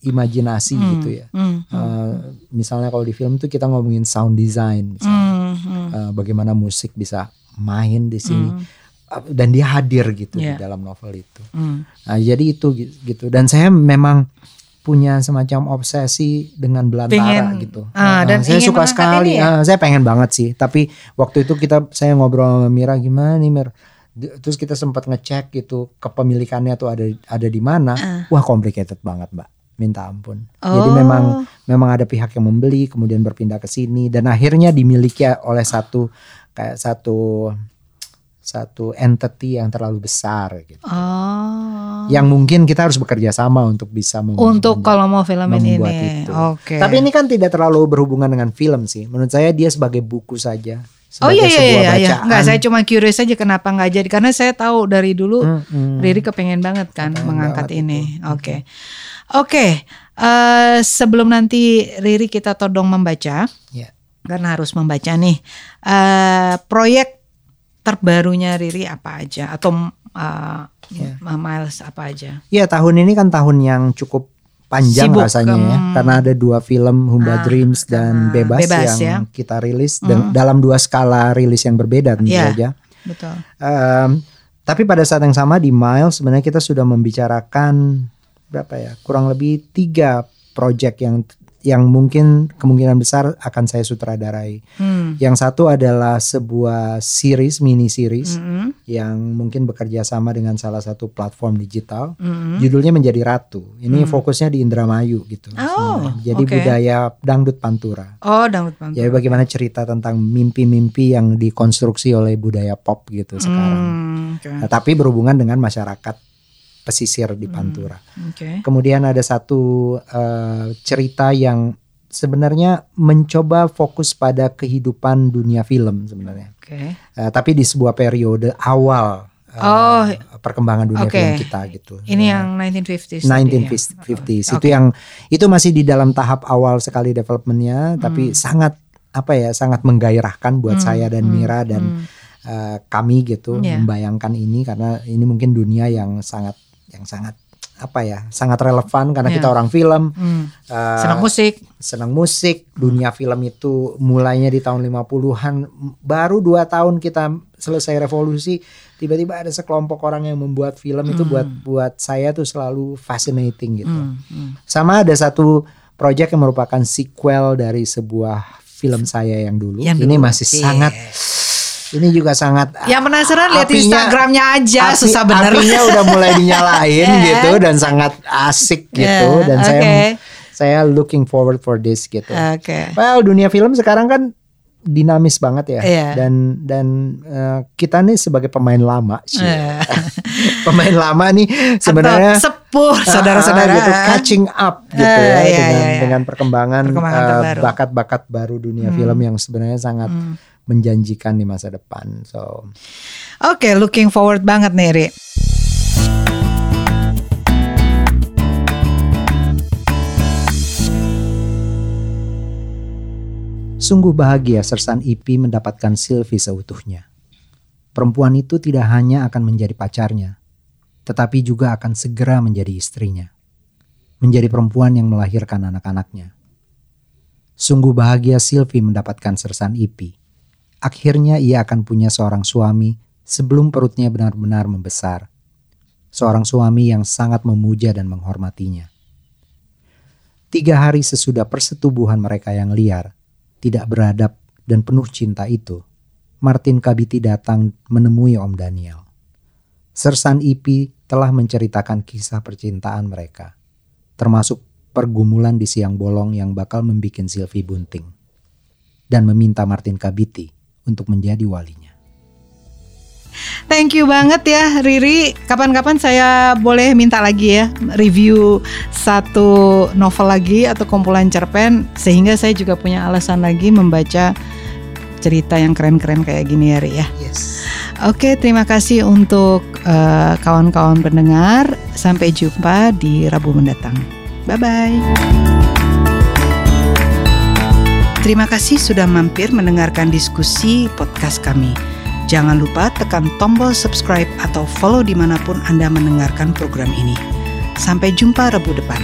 imajinasi Hmm. gitu ya. Hmm. Eh, misalnya kalau di film itu kita ngomongin sound design, misalnya. Hmm. Eh, bagaimana musik bisa main di sini Hmm. Dan dia hadir gitu Yeah. di dalam novel itu. Hmm. Nah, jadi itu gi- gitu. Dan saya memang punya semacam obsesi dengan belantara Pengen, gitu. ah, Nah, dan saya suka sekali. ya? Ah, saya pengen banget sih. Tapi waktu itu kita saya ngobrol sama Mira gimana nih Mir. Terus kita sempat ngecek gitu kepemilikannya tuh ada ada di mana. Ah. Wah, complicated banget, Mbak. Minta ampun. Jadi Oh. memang memang ada pihak yang membeli kemudian berpindah ke sini dan akhirnya dimiliki oleh satu kayak satu satu entity yang terlalu besar gitu Oh. Yang mungkin kita harus bekerja sama untuk bisa mem- untuk mem- kalau mau film ini. membuat itu. Oke. Tapi ini kan tidak terlalu berhubungan dengan film sih. Menurut saya dia sebagai buku saja. Oh iya sebagai iya iya iya. bacaan. Enggak, saya cuma curious aja kenapa nggak jadi karena saya tahu dari dulu Mm-mm. Riri kepengen banget kan Kepengen mengangkat banget ini. Oke. Oke, eh, sebelum nanti Riri kita todong membaca, Ya. karena harus membaca nih. eh proyek terbarunya Riri apa aja atau eh, Ya. Miles apa aja? Iya tahun ini kan tahun yang cukup panjang Sibuk, rasanya ya em, karena ada dua film Humba ah, Dreams dan karena Bebas, Bebas, yang ya. kita rilis dan dalam dua skala rilis yang berbeda tentu Iya. saja. Betul. Em, tapi pada saat yang sama di Miles sebenarnya kita sudah membicarakan berapa ya kurang lebih tiga project yang yang mungkin kemungkinan besar akan saya sutradarai. Hmm. Yang satu adalah sebuah series mini series Mm-mm. yang mungkin bekerja sama dengan salah satu platform digital. Mm-mm. Judulnya menjadi ratu. Ini Hmm. fokusnya di Indramayu gitu. Oh, sebenarnya. Jadi oke. budaya dangdut pantura. Oh, dangdut pantura. Jadi bagaimana cerita tentang mimpi-mimpi yang dikonstruksi oleh budaya pop gitu sekarang. Hmm, oke. Nah, tapi berhubungan dengan masyarakat pesisir di Pantura. Oke. Kemudian ada satu eh, cerita yang sebenarnya mencoba fokus pada kehidupan dunia film sebenarnya. Oke. Eh, tapi di sebuah periode awal eh, Oh, perkembangan dunia oke. film kita gitu. Ini Ya. yang 1950s. tadi ya? 1950s Oke. itu yang itu masih di dalam tahap awal sekali developmentnya tapi sangat apa ya sangat menggairahkan buat Hmm, saya dan hmm, Mira dan hmm. eh, kami gitu Iya. membayangkan ini karena ini mungkin dunia yang sangat yang sangat apa ya sangat relevan karena Iya. kita orang film Hmm. eh, Senang musik. senang musik dunia film itu mulainya di tahun 50-an baru dua tahun kita selesai revolusi tiba-tiba ada sekelompok orang yang membuat film itu buat buat saya tuh selalu fascinating gitu Hmm, hmm. sama ada satu project yang merupakan sequel dari sebuah film saya yang dulu Yang ini dulu. masih Iya. sangat ini juga sangat Yang penasaran lihat Instagramnya aja api- susah bener. apinya udah mulai dinyalain Ya. gitu dan sangat asik gitu Ya, dan saya oke. saya looking forward for this gitu Oke. Well, dunia film sekarang kan dinamis banget ya. Iya. Dan dan eh, kita nih sebagai pemain lama sih. Eh. pemain lama nih sebenarnya sepuh ah, saudara-saudara. gitu, catching up gitu Eh, ya iya, dengan iya, iya. dengan perkembangan, eh, bakat-bakat baru dunia film yang sebenarnya sangat Hmm. Menjanjikan di masa depan. So, Oke, looking forward banget nih, Ri. Sungguh bahagia Sersan Ipi mendapatkan Sylvie seutuhnya. Perempuan itu tidak hanya akan menjadi pacarnya, tetapi juga akan segera menjadi istrinya. Menjadi perempuan yang melahirkan anak-anaknya. Sungguh bahagia Sylvie mendapatkan Sersan Ipi. Akhirnya ia akan punya seorang suami sebelum perutnya benar-benar membesar. Seorang suami yang sangat memuja dan menghormatinya. Tiga hari sesudah persetubuhan mereka yang liar, tidak beradab dan penuh cinta itu, Martin Kabiti datang menemui Om Daniel. Sersan Ipi telah menceritakan kisah percintaan mereka, termasuk pergumulan di siang bolong yang bakal membuat Sylvie bunting. Dan meminta Martin Kabiti untuk menjadi walinya. Thank you banget ya Riri. Kapan-kapan saya boleh minta lagi ya review satu novel lagi atau kumpulan cerpen sehingga saya juga punya alasan lagi membaca cerita yang keren-keren kayak gini ya Ri ya. Yes. Oke, terima kasih untuk eh, kawan-kawan pendengar. Sampai jumpa di Rabu mendatang. Bye bye. Terima kasih sudah mampir mendengarkan diskusi podcast kami. Jangan lupa tekan tombol subscribe atau follow di mana pun Anda mendengarkan program ini. Sampai jumpa Rabu depan.